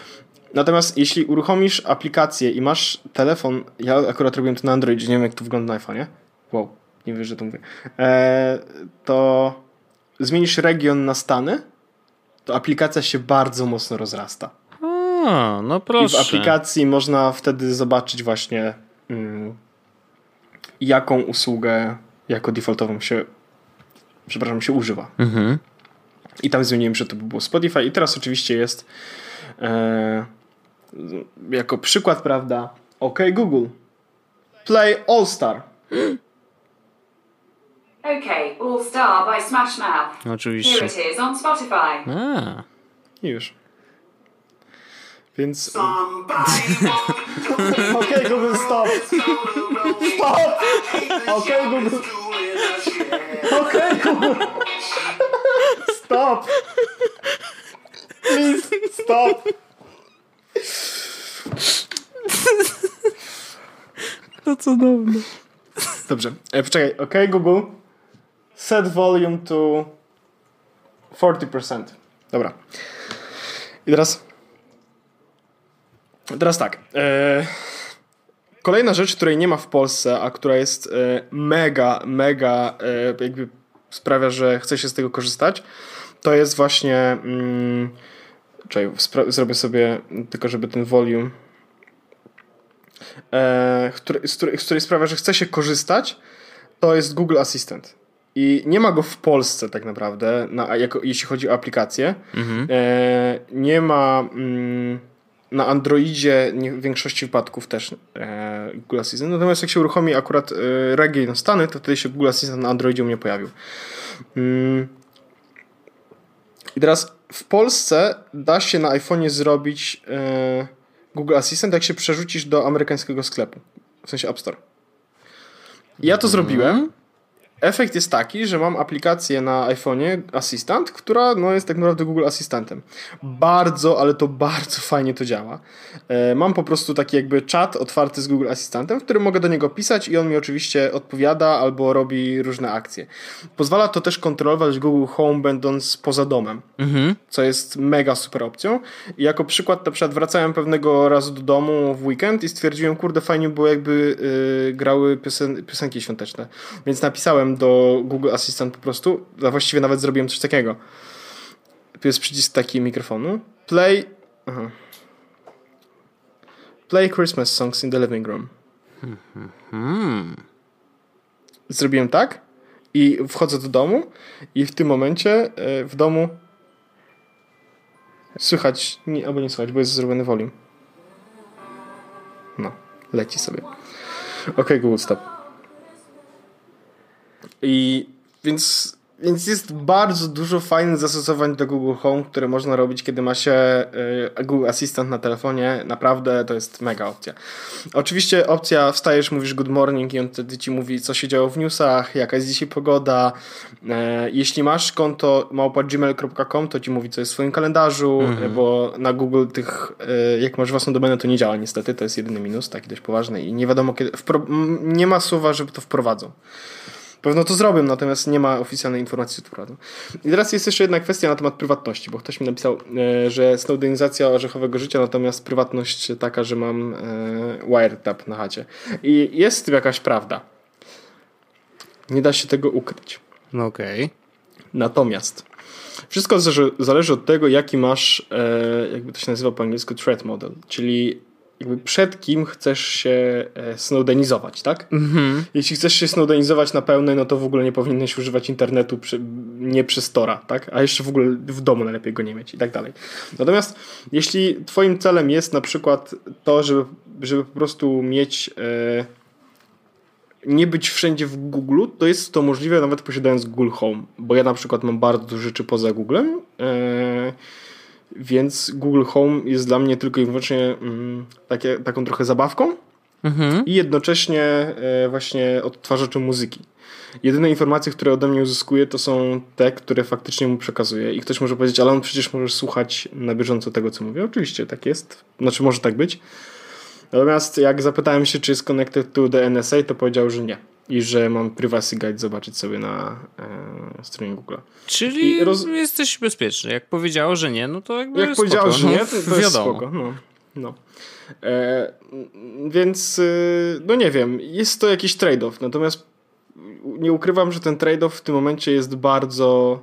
Natomiast jeśli uruchomisz aplikację i masz telefon, ja akurat robiłem to na Androidzie, nie wiem jak to wygląda na iPhone'ie. Wow, nie wiesz, że to mówię. E, to zmienisz region na Stany, to aplikacja się bardzo mocno rozrasta. A, no I w proszę. aplikacji można wtedy zobaczyć właśnie mm, jaką usługę jako defaultową się przepraszam, się używa. Mhm. I tam zmieniłem, że to by było Spotify i teraz oczywiście jest e, jako przykład, prawda, OK Google Play All Star. Okay, All Star by Smash Mouth. Here Oczywiście. it is on Spotify. A, już. Więc... Okej, Google, stop! Stop! Okej, Google, that shit. okej, Google! Stop! Please, stop! To cudowne. Dobrze, e, poczekaj, okej, Google. Set volume to 40%. Dobra. I teraz... Teraz tak. E, kolejna rzecz, której nie ma w Polsce, a która jest e, mega, mega e, jakby sprawia, że chce się z tego korzystać, to jest właśnie... Mm, czekaj, zrobię sobie tylko, żeby ten volume e, który, z, której, z której sprawia, że chce się korzystać, to jest Google Assistant. I nie ma go w Polsce tak naprawdę, na, jako, jeśli chodzi o aplikację. E, nie ma mm, na Androidzie nie, w większości wypadków też e, Google Assistant. Natomiast jak się uruchomi akurat e, region Stany, to wtedy się Google Assistant na Androidzie u mnie pojawił. Mm. I teraz w Polsce da się na iPhone'ie zrobić e, Google Assistant, jak się przerzucisz do amerykańskiego sklepu. W sensie App Store. Ja to zrobiłem. Efekt jest taki, że mam aplikację na iPhone'ie Assistant, która no, jest tak naprawdę Google Asystentem. Bardzo, ale to bardzo fajnie to działa. E, mam po prostu taki jakby czat otwarty z Google Asystentem, w którym mogę do niego pisać i on mi oczywiście odpowiada albo robi różne akcje. Pozwala to też kontrolować Google Home będąc poza domem, co jest mega super opcją. I jako przykład na przykład wracałem pewnego razu do domu w weekend i stwierdziłem, kurde fajnie było jakby y, grały piosen piosenki świąteczne. Więc napisałem do Google Assistant po prostu, a właściwie nawet zrobiłem coś takiego. Tu jest przycisk taki mikrofonu. Play... Aha. Play Christmas songs in the living room. Zrobiłem tak i wchodzę do domu i w tym momencie y, w domu słychać, nie, albo nie słychać, bo jest zrobiony volume. No, leci sobie. Ok, Google, stop. I więc, więc jest bardzo dużo fajnych zastosowań do Google Home, które można robić, kiedy ma się y, Google Assistant na telefonie. Naprawdę to jest mega opcja. Oczywiście opcja wstajesz, mówisz good morning i on wtedy ci mówi, co się działo w newsach, jaka jest dzisiaj pogoda. E, jeśli masz konto małpa.gmail.com, to ci mówi, co jest w swoim kalendarzu, e, bo na Google tych, e, jak masz własną domenę, to nie działa niestety. To jest jedyny minus, taki dość poważny i nie wiadomo kiedy. Wpro- nie ma słowa, żeby to wprowadzą. Pewno to zrobią, natomiast nie ma oficjalnej informacji, co to prawda. I teraz jest jeszcze jedna kwestia na temat prywatności, bo ktoś mi napisał, e, że snowdenizacja orzechowego życia, natomiast prywatność taka, że mam e, wiretap na chacie. I jest w tym jakaś prawda. Nie da się tego ukryć. No okej. Natomiast wszystko zależy, zależy od tego, jaki masz, e, jakby to się nazywa po angielsku, threat model, czyli jakby przed kim chcesz się e, snowdenizować, tak? Jeśli chcesz się snowdenizować na pełne, no to w ogóle nie powinieneś używać internetu przy, nie przy Stora, tak? A jeszcze w ogóle w domu najlepiej go nie mieć i tak dalej. Natomiast jeśli twoim celem jest na przykład to, żeby, żeby po prostu mieć e, nie być wszędzie w Google, to jest to możliwe nawet posiadając Google Home, bo ja na przykład mam bardzo dużo rzeczy poza Googlem, e, więc Google Home jest dla mnie tylko i wyłącznie mm, takie, taką trochę zabawką i jednocześnie e, właśnie odtwarzaczem muzyki. Jedyne informacje, które ode mnie uzyskuje, to są te, które faktycznie mu przekazuję. I ktoś może powiedzieć, ale on przecież może słuchać na bieżąco tego, co mówię. Oczywiście, tak jest. Znaczy, może tak być. Natomiast jak zapytałem się, czy jest connected to the NSA, to powiedział, że nie. I że mam privacy guide zobaczyć sobie na e, stronie Google. Czyli roz- jesteś bezpieczny. Jak powiedziało, że nie, no to jakby Jak spoko, powiedziałeś, że no, nie, to, to jest wiadomo. spoko. No, no. E, więc, y, no nie wiem, jest to jakiś trade-off. Natomiast nie ukrywam, że ten trade-off w tym momencie jest bardzo,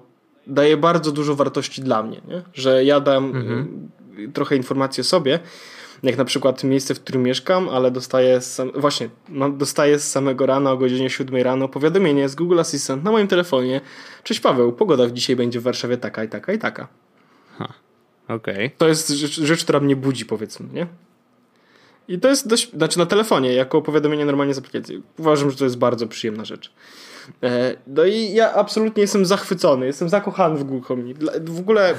daje bardzo dużo wartości dla mnie. Nie? Że ja dam y, trochę informacji o sobie, jak na przykład miejsce, w którym mieszkam, ale dostaję sam, właśnie, mam, dostaję z samego rana o godzinie 7 rano powiadomienie z Google Assistant na moim telefonie. Cześć Paweł, pogoda w dzisiaj będzie w Warszawie taka i taka i taka. Okej. To jest rzecz, rzecz, która mnie budzi, powiedzmy, nie? I to jest dość, znaczy na telefonie, jako powiadomienie normalnie z aplikacji. Uważam, że to jest bardzo przyjemna rzecz. E, No i ja absolutnie jestem zachwycony, jestem zakochany w Google Home. W ogóle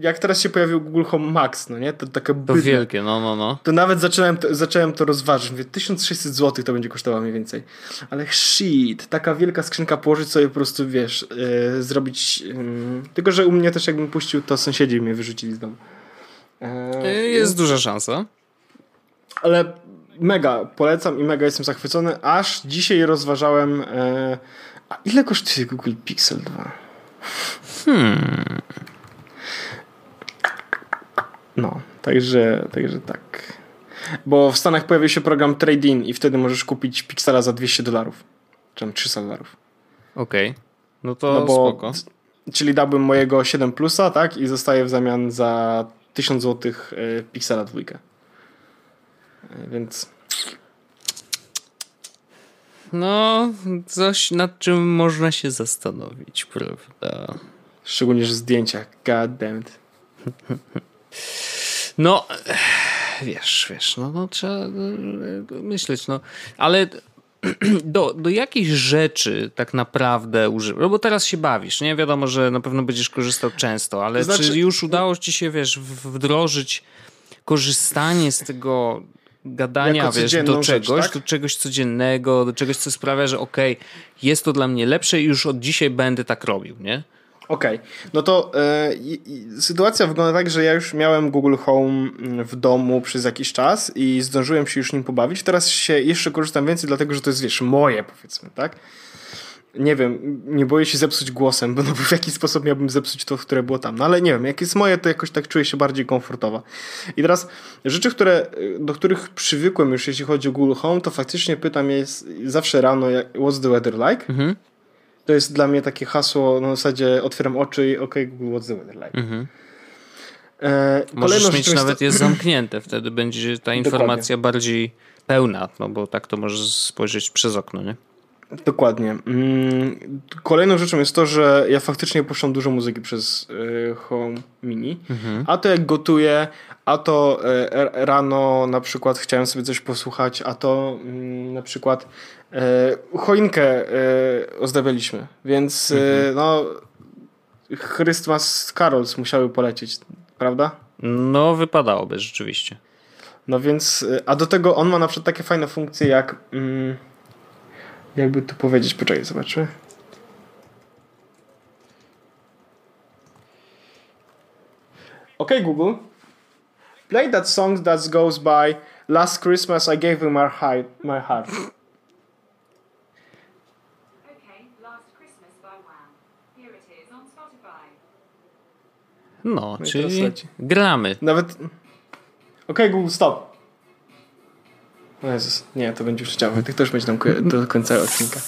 jak teraz się pojawił Google Home Max, no nie? To takie To wielkie, no, no, no. To nawet zacząłem to, zacząłem to rozważyć. Mówię, 1600 zł to będzie kosztowało mniej więcej. Ale shit, taka wielka skrzynka położyć sobie po prostu, wiesz, yy, zrobić... Yy, tylko, że u mnie też jakbym puścił, to sąsiedzi mnie wyrzucili z domu. Yy, Jest duża szansa. ale mega polecam i mega jestem zachwycony. Aż dzisiaj rozważałem. A ile kosztuje Google Pixel 2? Hmm. No, także, także tak. Bo w Stanach pojawił się program Trade-in i wtedy możesz kupić Pixela za 200 dolarów. Czy tam 300 dolarów. Okej. No to No bo, spoko. czyli dałbym mojego 7 plusa, tak? I zostaje w zamian za 1000 zł e, Pixela dwójkę. E, Więc No, coś nad czym można się zastanowić, prawda? szczególnie, że zdjęcia. God damn it. No, wiesz, wiesz, no, no trzeba e, myśleć, no. Ale do, do jakichś rzeczy tak naprawdę używasz? No bo teraz się bawisz, nie? Wiadomo, że na pewno będziesz korzystał często, ale znaczy- czy już udało ci się, wiesz, wdrożyć korzystanie z tego gadania, wiesz, do rzecz, czegoś, tak? do czegoś codziennego, do czegoś, co sprawia, że okej, jest to dla mnie lepsze i już od dzisiaj będę tak robił, nie? Okej, no to e, i, sytuacja wygląda tak, że ja już miałem Google Home mm, w domu przez jakiś czas i zdążyłem się już nim pobawić. Teraz się jeszcze korzystam więcej, dlatego że to jest, wiesz, moje powiedzmy, tak? Nie wiem, nie boję się zepsuć głosem, bo, no, w jaki sposób miałbym zepsuć to, które było tam. No ale nie wiem, jak jest moje, to jakoś tak czuję się bardziej komfortowo. I teraz rzeczy, które, do których przywykłem już, jeśli chodzi o Google Home, to faktycznie pytam je zawsze rano, what's the weather like? Mhm. To jest dla mnie takie hasło na zasadzie otwieram oczy i ok, Google, what's the weather like? Mhm. E, Możesz mieć jest nawet to- je zamknięte, wtedy będzie ta informacja bardziej pełna, no bo tak to możesz spojrzeć przez okno, nie? Dokładnie. Mm, Kolejną rzeczą jest to, że ja faktycznie puszczam dużo muzyki przez y, Home Mini. Mhm. A to jak gotuję, a to y, rano na przykład chciałem sobie coś posłuchać, a to mm, na przykład y, choinkę ozdabialiśmy, więc y, no Christmas Carols musiały polecieć, prawda? No, wypadałoby rzeczywiście. No więc, a do tego on ma na przykład takie fajne funkcje jak, mm, jakby tu powiedzieć, poczekaj, zobaczmy. Okay, Google. Play that song that goes by Last Christmas I gave you my heart. My heart. No, No czyli gramy. Nawet. Okay, Google, stop. O Jezus, nie, to będzie już chciały. Tych też będzie tam do końca odcinka.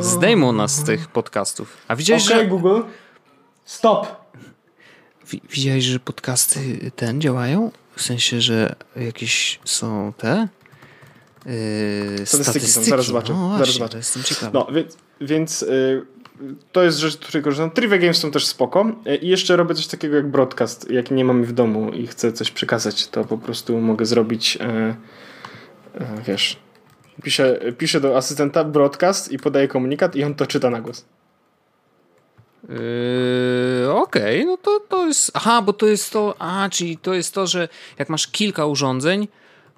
Zdejmą nas z tych podcastów. A widziałeś, Okay, że, Google, stop. wi- widziałeś, że podcasty ten działają? W sensie, że jakieś są te yy, Statystyki są, zaraz zobaczę, No zaraz właśnie, zobaczę. to jestem ciekawy. No, więc, więc y, to jest rzecz, której korzystam. Trivia Games są też spoko. Y, I jeszcze robię coś takiego jak broadcast. Jak nie mam w domu i chcę coś przekazać, to po prostu mogę zrobić, y, y, wiesz, piszę, piszę do asystenta broadcast i podaję komunikat i on to czyta na głos. Yy, Okej, no to, to jest. Aha, bo to jest to. A, czyli to jest to, że jak masz kilka urządzeń,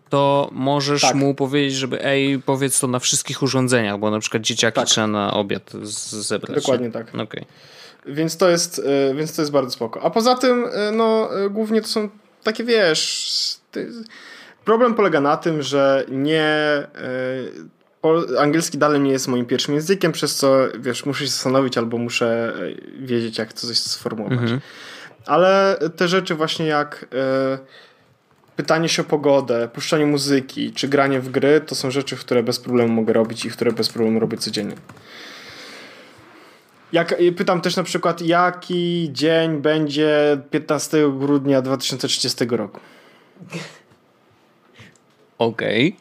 to możesz Tak. mu powiedzieć, żeby ej, powiedz to na wszystkich urządzeniach, bo na przykład dzieciaki Tak. trzeba na obiad zebrać. Dokładnie nie? tak. Okej. Więc to jest, y, więc to jest bardzo spoko. A poza tym, y, no, głównie to są takie, wiesz, ty, problem polega na tym, że nie, pol, angielski dalej nie jest moim pierwszym językiem, przez co, wiesz, muszę się zastanowić albo muszę y, wiedzieć, jak coś sformułować. Mhm. Ale te rzeczy właśnie jak y, pytanie się o pogodę, puszczanie muzyki, czy granie w gry, to są rzeczy, które bez problemu mogę robić i które bez problemu robię codziennie. Jak, pytam też na przykład, jaki dzień będzie 15 grudnia 2030 roku. Okej.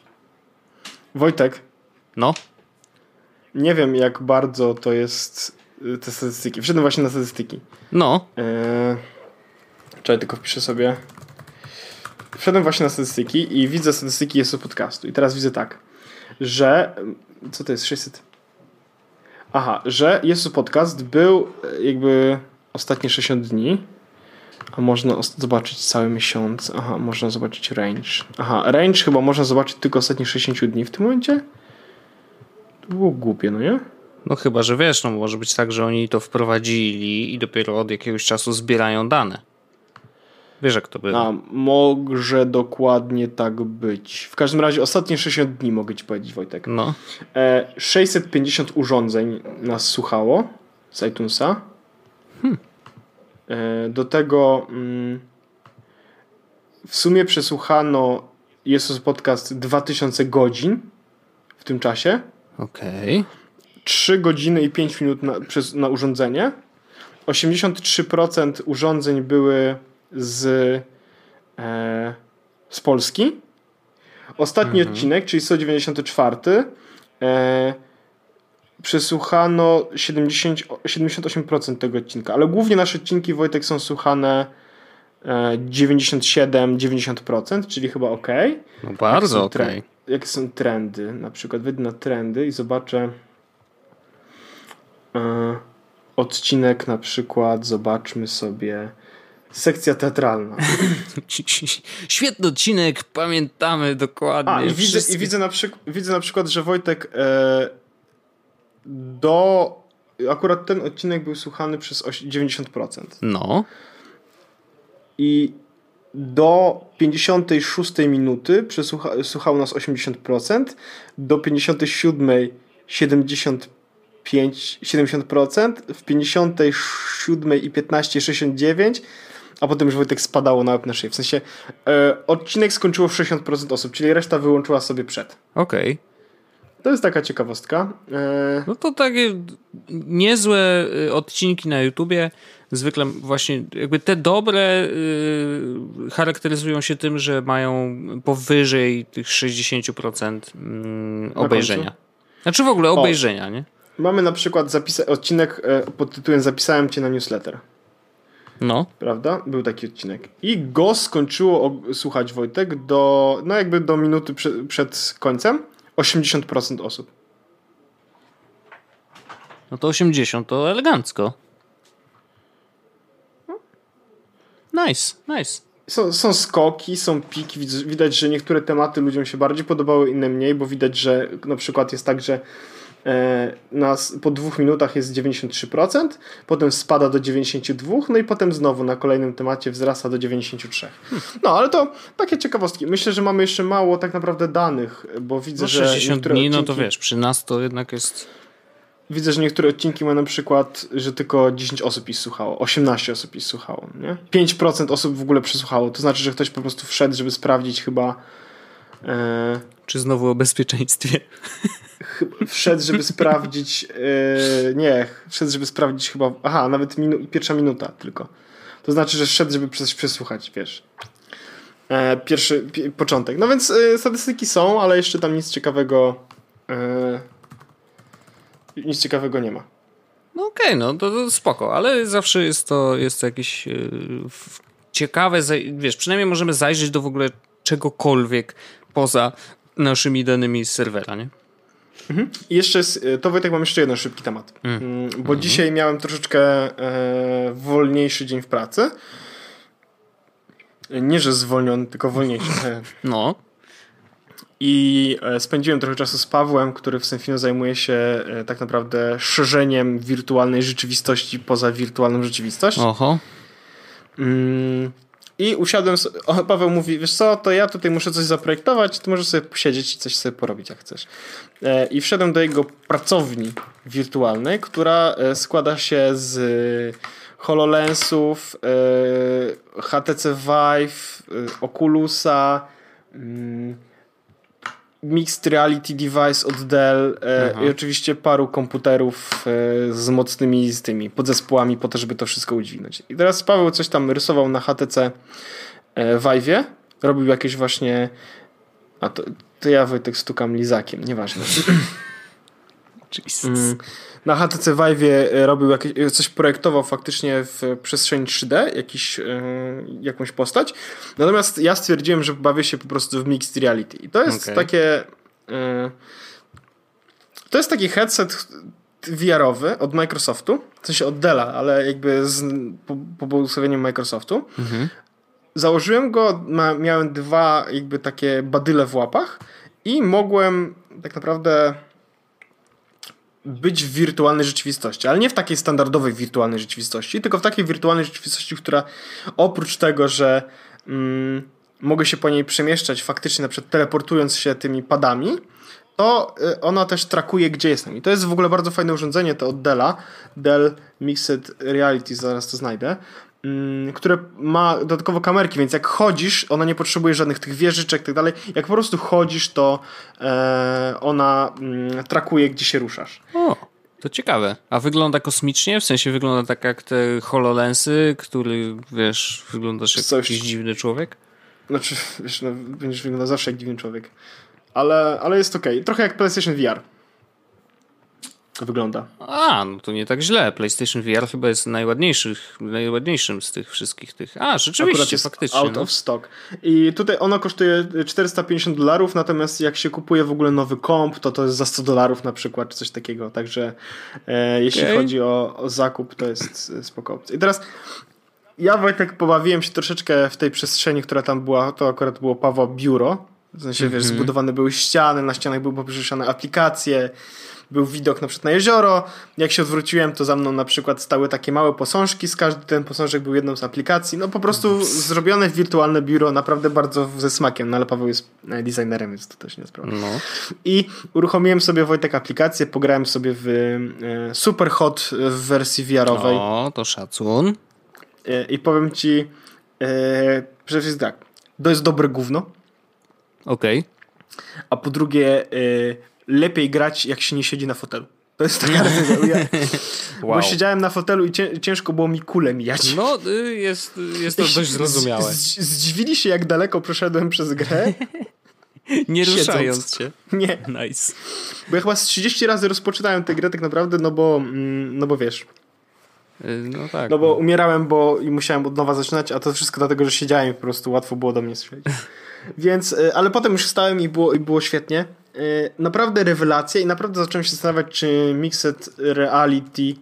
Wojtek, No. nie wiem jak bardzo to jest y, te statystyki. Wszedłem właśnie na statystyki. No. Eee, czekaj, tylko wpiszę sobie. Wszedłem właśnie na statystyki i widzę statystyki jest podcastu. I teraz widzę tak, że. Co to jest? 600. Aha, że jest podcast był e, jakby ostatnie 60 dni. A można zobaczyć cały miesiąc. Aha, można zobaczyć range. Aha, range chyba można zobaczyć tylko ostatnie 60 dni w tym momencie? To było głupie, no nie? No chyba, że wiesz, no może być tak, że oni to wprowadzili i dopiero od jakiegoś czasu zbierają dane. Wiesz jak to było. A, może dokładnie tak być. W każdym razie ostatnie 60 dni mogę ci powiedzieć, Wojtek. No. E, 650 urządzeń nas słuchało z iTunesa. E, do tego mm, w sumie przesłuchano jest podcast 2000 godzin w tym czasie. Okej. 3 godziny i 5 minut na, przez, na urządzenie. 83% urządzeń były z, e, z Polski. Ostatni odcinek, czyli 194, e, przesłuchano 70, 78% tego odcinka, ale głównie nasze odcinki Wojtek są słuchane e, 97-90%, czyli chyba ok. No bardzo Jakie są tre- okej. Jakie są trendy? Na przykład wyjdę na trendy i zobaczę e, odcinek na przykład, zobaczmy sobie sekcja teatralna. Świetny odcinek, pamiętamy dokładnie. A, i widzę, i widzę, na przyk- widzę na przykład, że Wojtek e, do... Akurat ten odcinek był słuchany przez oś- 90%. No. I do 56 minuty przesłucha- nas 80%, do 57 75 70%, w 57 i 15 69, a potem już Wojtek spadało na na szyję. W sensie e, odcinek skończyło w 60% osób, czyli reszta wyłączyła sobie przed. Okej. To jest taka ciekawostka. E, No to takie niezłe y, odcinki na YouTubie. Zwykle właśnie jakby te dobre y, charakteryzują się tym, że mają powyżej tych 60% mm, obejrzenia. Znaczy w ogóle obejrzenia, nie? mamy na przykład zapisa- odcinek e, pod tytułem Zapisałem cię na newsletter. No. Prawda? Był taki odcinek. I go skończyło słuchać Wojtek do, no jakby do minuty prze- przed końcem 80% osób. No to 80 to elegancko. Nice, nice. Są, są skoki, są piki, widać, że niektóre tematy ludziom się bardziej podobały, inne mniej, bo widać, że na przykład jest tak, że e, nas po dwóch minutach jest 93%, potem spada do 92%, no i potem znowu na kolejnym temacie wzrasta do 93%. No, ale to takie ciekawostki. Myślę, że mamy jeszcze mało tak naprawdę danych, bo widzę, No że 60 niektóre dni, no to odcinki- wiesz, przy nas to jednak jest... Widzę, że niektóre odcinki mają na przykład, że tylko 10 osób ich słuchało, 18 osób ich słuchało, nie? 5% osób w ogóle przesłuchało. To znaczy, że ktoś po prostu wszedł, żeby sprawdzić chyba. E, Czy znowu o bezpieczeństwie? wszedł, żeby sprawdzić. E, nie, wszedł, żeby sprawdzić chyba. Aha, nawet minu, pierwsza minuta tylko. To znaczy, że wszedł, żeby coś przesłuchać, wiesz. E, pierwszy pi, początek. No więc e, statystyki są, ale jeszcze tam nic ciekawego. E, nic ciekawego nie ma. No okej, no to, to spoko, ale zawsze jest to, jest to jakieś yy, ciekawe, wiesz, przynajmniej możemy zajrzeć do w ogóle czegokolwiek poza naszymi danymi z serwera, nie? I jeszcze, jest, e, to Wojtek, mam jeszcze jeden szybki temat. Mm, Bo dzisiaj miałem troszeczkę e, wolniejszy dzień w pracy. Nie, że zwolniony, tylko wolniejszy. E, No, I e, spędziłem trochę czasu z Pawłem, który w Senfino zajmuje się e, tak naprawdę szerzeniem wirtualnej rzeczywistości poza wirtualną rzeczywistość. oho, Mm, I usiadłem, o, Paweł mówi, wiesz co, to ja tutaj muszę coś zaprojektować, ty możesz sobie posiedzieć i coś sobie porobić jak chcesz. E, I wszedłem do jego pracowni wirtualnej, która e, składa się z HoloLensów, e, HTC Vive, Oculusa, mm, Mixed Reality Device od Dell e, Aha. i oczywiście paru komputerów e, z mocnymi z tymi podzespołami po to, żeby to wszystko udźwignąć. I teraz Paweł coś tam rysował na HTC e, Vive'ie, robił jakieś właśnie a to, to ja Wojtek stukam lizakiem, nieważne. Jesus. Na HTC Vive'ie e, robił jakieś, e, coś projektował faktycznie w przestrzeni 3D, jakiś, e, jakąś postać. Natomiast ja stwierdziłem, że bawię się po prostu w Mixed Reality. I to jest Okej. takie... To jest taki headset VR-owy od Microsoftu, w sensie od Della, ale jakby z, po, po błogosławieniu Microsoftu. Założyłem go, ma, miałem dwa jakby takie badyle w łapach i mogłem tak naprawdę być w wirtualnej rzeczywistości, ale nie w takiej standardowej wirtualnej rzeczywistości, tylko w takiej wirtualnej rzeczywistości, która oprócz tego, że mm, mogę się po niej przemieszczać faktycznie na przykład teleportując się tymi padami, to y, ona też trakuje, gdzie jestem. I to jest w ogóle bardzo fajne urządzenie, to od Della, Dell Mixed Reality, zaraz to znajdę, które ma dodatkowo kamerki, więc jak chodzisz, ona nie potrzebuje żadnych tych wieżyczek i tak dalej. Jak po prostu chodzisz, to e, ona mm, trakuje, gdzie się ruszasz. O, to ciekawe. A wygląda kosmicznie? W sensie wygląda tak jak te HoloLensy, który, wiesz, wyglądasz jak Coś- jakiś dziwny człowiek? Znaczy, wiesz, no, będziesz wyglądał zawsze jak dziwny człowiek. Ale, ale jest okej. Trochę jak PlayStation VR. Wygląda. A, no to nie tak źle. PlayStation VR chyba jest najładniejszych, najładniejszym z tych wszystkich tych. A, rzeczywiście, Akurat jest faktycznie. out no. of stock. I tutaj ono kosztuje 450 dolarów, natomiast jak się kupuje w ogóle nowy komp, to to jest za 100 dolarów na przykład, czy coś takiego. Także e, jeśli Okej. chodzi o, o zakup, to jest e, spoko opcja. I teraz ja Wojtek pobawiłem się troszeczkę w tej przestrzeni, która tam była, to akurat było Pawła biuro. W sensie, wiesz, Mhm. zbudowane były ściany, na ścianach były poprzyszane aplikacje, był widok na przykład na jezioro. Jak się odwróciłem, to za mną na przykład stały takie małe posążki, z każdy ten posążek był jedną z aplikacji. No po prostu zrobione wirtualne biuro, naprawdę bardzo ze smakiem, no ale Paweł jest e, designerem, więc to też nie jest problem. No. I uruchomiłem sobie Wojtek aplikację, pograłem sobie w e, Super Hot w wersji VR-owej. O, to szacun. E, I powiem ci, e, przede wszystkim tak, to jest dobre gówno, Okej. a po drugie e, lepiej grać jak się nie siedzi na fotelu. To jest taka. Ja, Bo Wow. siedziałem na fotelu i cię, ciężko było mi kulę mijać. No, y, jest, jest to dość zrozumiałe. Z, zdziwili się, jak daleko przeszedłem przez grę. Nie siedząc. ruszając się. Nie, Nice. bo ja chyba z 30 razy rozpoczynałem tę grę tak naprawdę, no bo, mm, no bo wiesz, Y, No tak. no bo umierałem, bo i musiałem od nowa zaczynać, a to wszystko dlatego, że siedziałem i po prostu łatwo było do mnie strzelić. Więc, y, ale potem już wstałem i było, i było świetnie. Y, Naprawdę rewelacja i naprawdę zacząłem się zastanawiać, czy Mixed Reality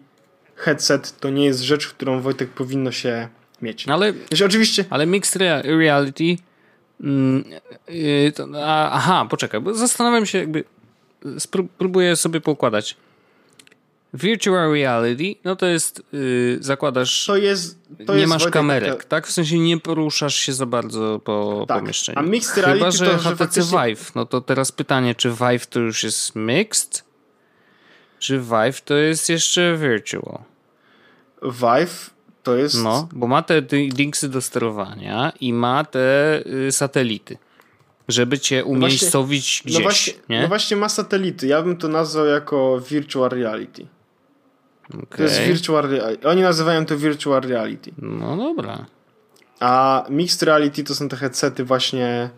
headset to nie jest rzecz, którą Wojtek powinno się mieć. Ale, Jeśli oczywiście ale mixed rea- reality. Mm, y, to, a, aha, poczekaj, bo zastanawiam się, jakby. Spró- próbuję sobie poukładać. Virtual reality, no to jest. Y, zakładasz. to jest to nie jest masz Wojtek, kamerek, taka- tak? W sensie nie poruszasz się za bardzo po Tak. pomieszczeniu. A mixed reality Chyba, że to, że HTC faktycznie- Vive. No to teraz pytanie, czy Vive to już jest mixed? Czy Vive to jest jeszcze virtual? Vive to jest No, bo ma te dingsy do sterowania i ma te y, satelity, żeby cię umiejscowić gdzieś, no właśnie, nie? no właśnie ma satelity. Ja bym to nazwał jako virtual reality. To jest virtual reality. Oni nazywają to virtual reality. No dobra. A mixed reality to są te headsety właśnie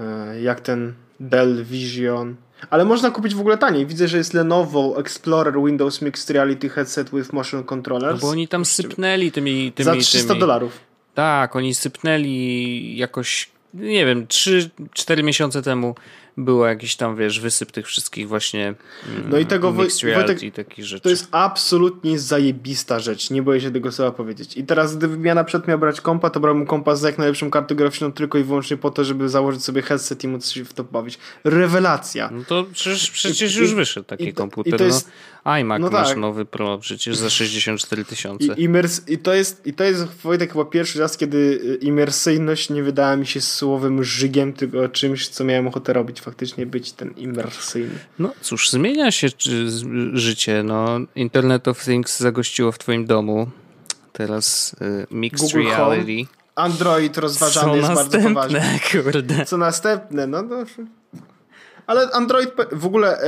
e, jak ten Dell Vision. Ale można kupić w ogóle taniej. Widzę, że jest Lenovo Explorer Windows Mixed Reality Headset with Motion No Controllers. bo oni tam sypnęli tymi... tymi za 300 tymi. dolarów. Tak, oni sypnęli jakoś, nie wiem, 3-4 miesiące temu było jakiś tam, wiesz, wysyp tych wszystkich właśnie mm, No i tego Wojtek, i takich rzeczy. To jest absolutnie zajebista rzecz. Nie boję się tego słowa powiedzieć. I teraz, gdybym ja na przykład miał brać kompa, to brałbym kompa z jak najlepszą kartą graficzną tylko i wyłącznie po to, żeby założyć sobie headset i móc się w to bawić. Rewelacja. No to przecież, przecież I- już wyszedł taki i komputer. i to jest- no, iMac no masz tak. nowy Pro przecież za 64 tysiące. I, imers- I to jest, i to jest Wojtek chyba pierwszy raz, kiedy y, imersyjność nie wydała mi się słowem żygiem, tylko czymś, co miałem ochotę robić, faktycznie być ten imersyjny. No cóż, zmienia się życie. No, Internet of Things zagościło w twoim domu. Teraz y, Mixed Google Home. Reality. Android rozważany Co jest bardzo poważnie. następne, kurde. Co następne? No, no. Ale Android, w ogóle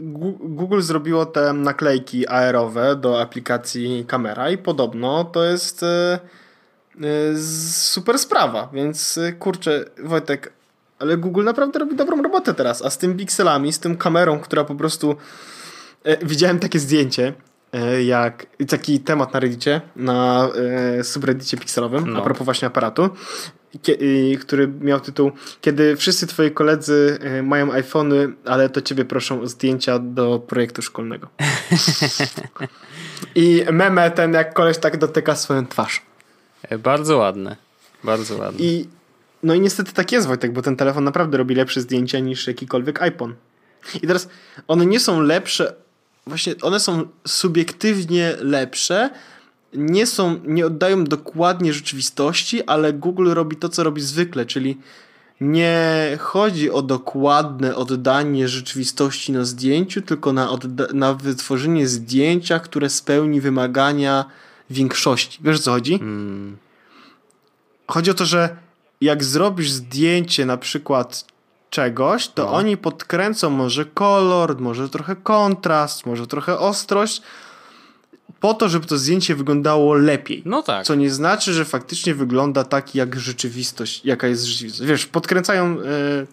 Gu- Google zrobiło te naklejki AR-owe do aplikacji kamera i podobno to jest e, z- super sprawa, więc kurczę, Wojtek, ale Google naprawdę robi dobrą robotę teraz, a z tym pikselami, z tym kamerą, która po prostu e, widziałem takie zdjęcie, e, jak taki temat na Reddicie, na e, subreddicie pikselowym, No. a propos właśnie aparatu kie- który miał tytuł Kiedy wszyscy twoi koledzy y, mają iPhony, ale to ciebie proszą o zdjęcia do projektu szkolnego. I meme ten, jak koleś tak dotyka swoją twarz. E, Bardzo ładne. Bardzo ładne. I no i niestety tak jest, Wojtek, bo ten telefon naprawdę robi lepsze zdjęcia niż jakikolwiek iPhone. I teraz one nie są lepsze, właśnie one są subiektywnie lepsze, nie są, nie oddają dokładnie rzeczywistości, ale Google robi to, co robi zwykle, czyli nie chodzi o dokładne oddanie rzeczywistości na zdjęciu, tylko na, odda- na wytworzenie zdjęcia, które spełni wymagania większości. Wiesz o co chodzi? Mm, Chodzi o to, że jak zrobisz zdjęcie na przykład czegoś, to No. oni podkręcą może kolor, może trochę kontrast, może trochę ostrość, po to, żeby to zdjęcie wyglądało lepiej. no tak. Co nie znaczy, że faktycznie wygląda tak, jak rzeczywistość, jaka jest rzeczywistość. Wiesz, podkręcają. e,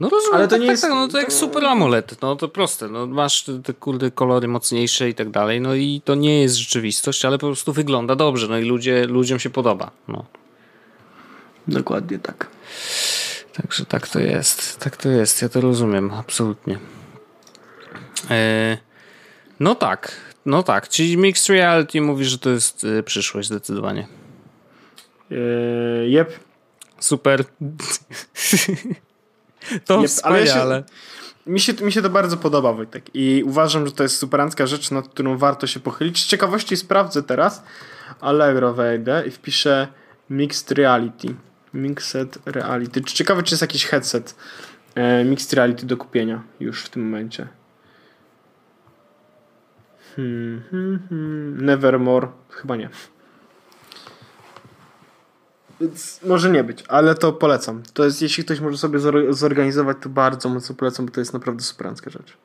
No rozumiem, Ale to to nie tak, jest- tak, no to jak super AMOLED, no to proste, no masz te, te kurde kolory mocniejsze i tak dalej, no i to nie jest rzeczywistość, ale po prostu wygląda dobrze, no i ludzie, ludziom się podoba, no. Dokładnie tak. Także tak to jest, tak to jest, ja to rozumiem, absolutnie. E, no tak, no tak, czyli Mixed Reality mówi, że to jest e, przyszłość zdecydowanie. E, jep. Super. to się- wspaniale. Mi się, mi się to bardzo podoba, Wojtek. I uważam, że to jest superancka rzecz, nad którą warto się pochylić. Z ciekawości sprawdzę teraz. Allegro wejdę i wpiszę Mixed Reality. Mixed Reality. Ciekawe, czy jest jakiś headset e, Mixed Reality do kupienia już w tym momencie. Hmm, hmm, hmm. Nevermore. Chyba nie. Więc może nie być, ale to polecam. To jest, jeśli ktoś może sobie zor- zorganizować, to bardzo mocno polecam, bo to jest naprawdę superancka rzecz.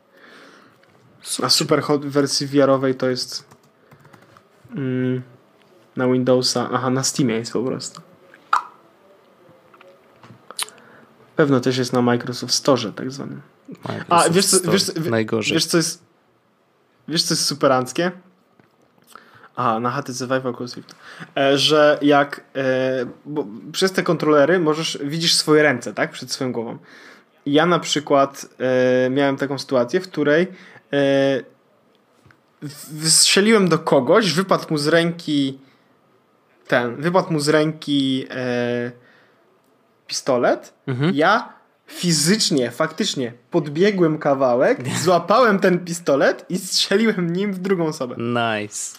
A Superhot w wersji VR-owej to jest mm, na Windowsa, aha, na Steamie jest po prostu. Pewno też jest na Microsoft Store tak zwanym. A wiesz co, wiesz, Najgorzej. wiesz co jest wiesz co jest superanckie? Aha, na HTC Vive Oculus Rift. E, że jak e, bo przez te kontrolery możesz widzisz swoje ręce, tak? Przed swoją głową. Ja na przykład e, miałem taką sytuację, w której wystrzeliłem do kogoś, wypadł mu z ręki ten, wypadł mu z ręki e, pistolet. Mhm. Ja fizycznie, faktycznie podbiegłem kawałek, złapałem ten pistolet i strzeliłem nim w drugą osobę. Nice.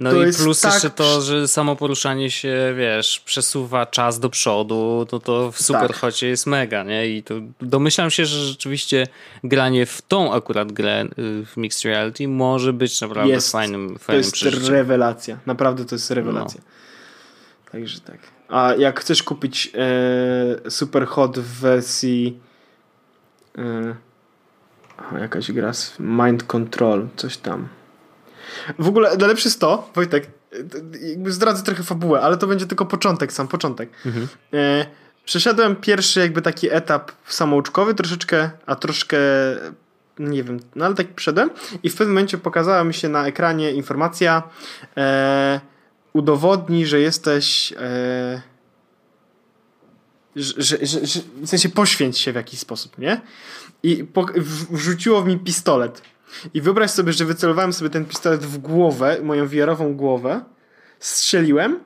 No To i jest plus tak jeszcze to, że samo poruszanie się, wiesz, przesuwa czas do przodu, to to w Superhocie jest mega, nie? I to domyślam się, że rzeczywiście granie w tą akurat grę y, w Mixed Reality może być naprawdę Jest. fajnym, To fajnym jest przeżyciem. rewelacja. Naprawdę to jest rewelacja. Także tak. A jak chcesz kupić e, Super Hot w wersji e, aha, jakaś gra z Mind Control, coś tam. W ogóle najlepsze jest to, Wojtek, e, jakby zdradzę trochę fabułę, ale to będzie tylko początek, sam początek. E, przeszedłem pierwszy jakby taki etap samouczkowy, troszeczkę, a troszkę nie wiem, no ale tak przeszedłem i w pewnym momencie pokazała mi się na ekranie informacja e, udowodnij, że jesteś e, że, że, że, w sensie poświęć się w jakiś sposób, nie? I po, wrzuciło w mi pistolet. I wyobraź sobie, że wycelowałem sobie ten pistolet w głowę, moją wiarową głowę, strzeliłem,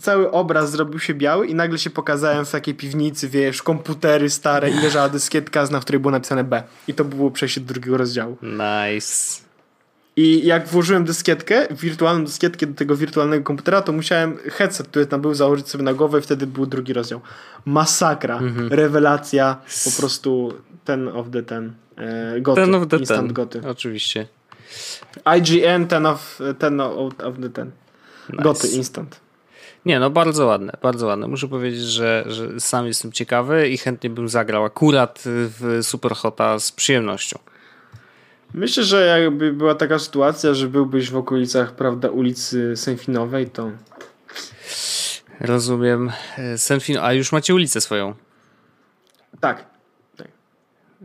cały obraz zrobił się biały i nagle się pokazałem w takiej piwnicy, wiesz, komputery stare i leżała dyskietka, na której było napisane B. I to było przejście do drugiego rozdziału. Nice. I jak włożyłem dyskietkę, wirtualną dyskietkę do tego wirtualnego komputera, to musiałem headset, który tam był, założyć sobie na głowę i wtedy był drugi rozdział. Masakra, rewelacja, po prostu ten of the ten. E, goty, Ten of the instant ten. goty. Oczywiście. IGN ten of, ten of, of the ten. Nice. Goty instant. Nie, no bardzo ładne, bardzo ładne. Muszę powiedzieć, że, że sam jestem ciekawy i chętnie bym zagrał akurat w Superhota z przyjemnością. Myślę, że jakby była taka sytuacja, że byłbyś w okolicach, prawda, ulicy Sęfinowej, to Rozumiem. Senfin, a już macie ulicę swoją. tak.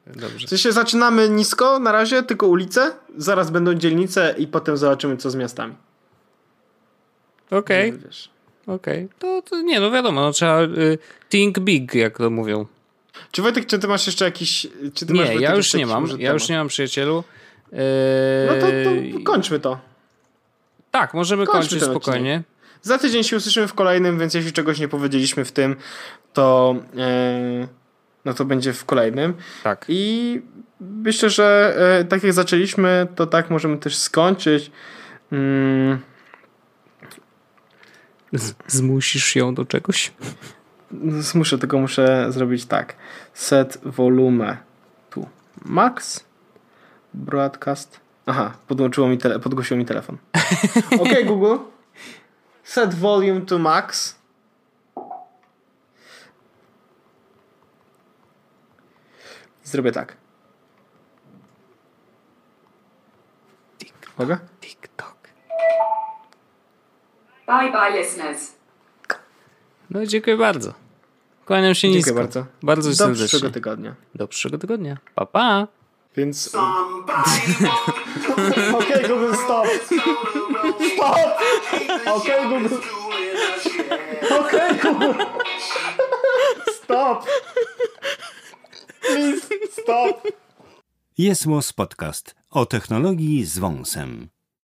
Dobrze. W sensie zaczynamy nisko na razie, tylko ulice, zaraz będą dzielnice i potem zobaczymy co z miastami. Okej. Wiesz. okej. To, to nie, no wiadomo, no trzeba y, think big, jak to mówią. Czy Wojtek, czy ty masz jeszcze jakiś... Czy ty masz, Nie, Wojtek, ja już nie mam, ja temat? już nie mam przyjacielu. Yy, No to, to kończmy to. Tak, możemy kończmy kończyć spokojnie. Za tydzień się usłyszymy w kolejnym, więc jeśli czegoś nie powiedzieliśmy w tym, to e, no to będzie w kolejnym. Tak. I myślę, że e, tak jak zaczęliśmy, to tak możemy też skończyć. Mm, Z, zmusisz ją do czegoś? Muszę, tylko muszę zrobić tak. Set volume tu. Max. Broadcast. Aha, podłączyło mi tele, podgłosiło mi telefon. ok, Google. Set volume to max. Zrobię tak. Mogę? TikTok. Bye bye, listeners. No dziękuję bardzo. Kłaniam się Dziękuję nisko. bardzo. Bardzo Do serdecznie. przyszłego tygodnia. Do przyszłego tygodnia. Pa, pa. Więc... Okej, Google, stop! Stop! Okej, Google. a shit. Okej, Google. Stop! Please, stop! Jest Podcast o technologii z wąsem.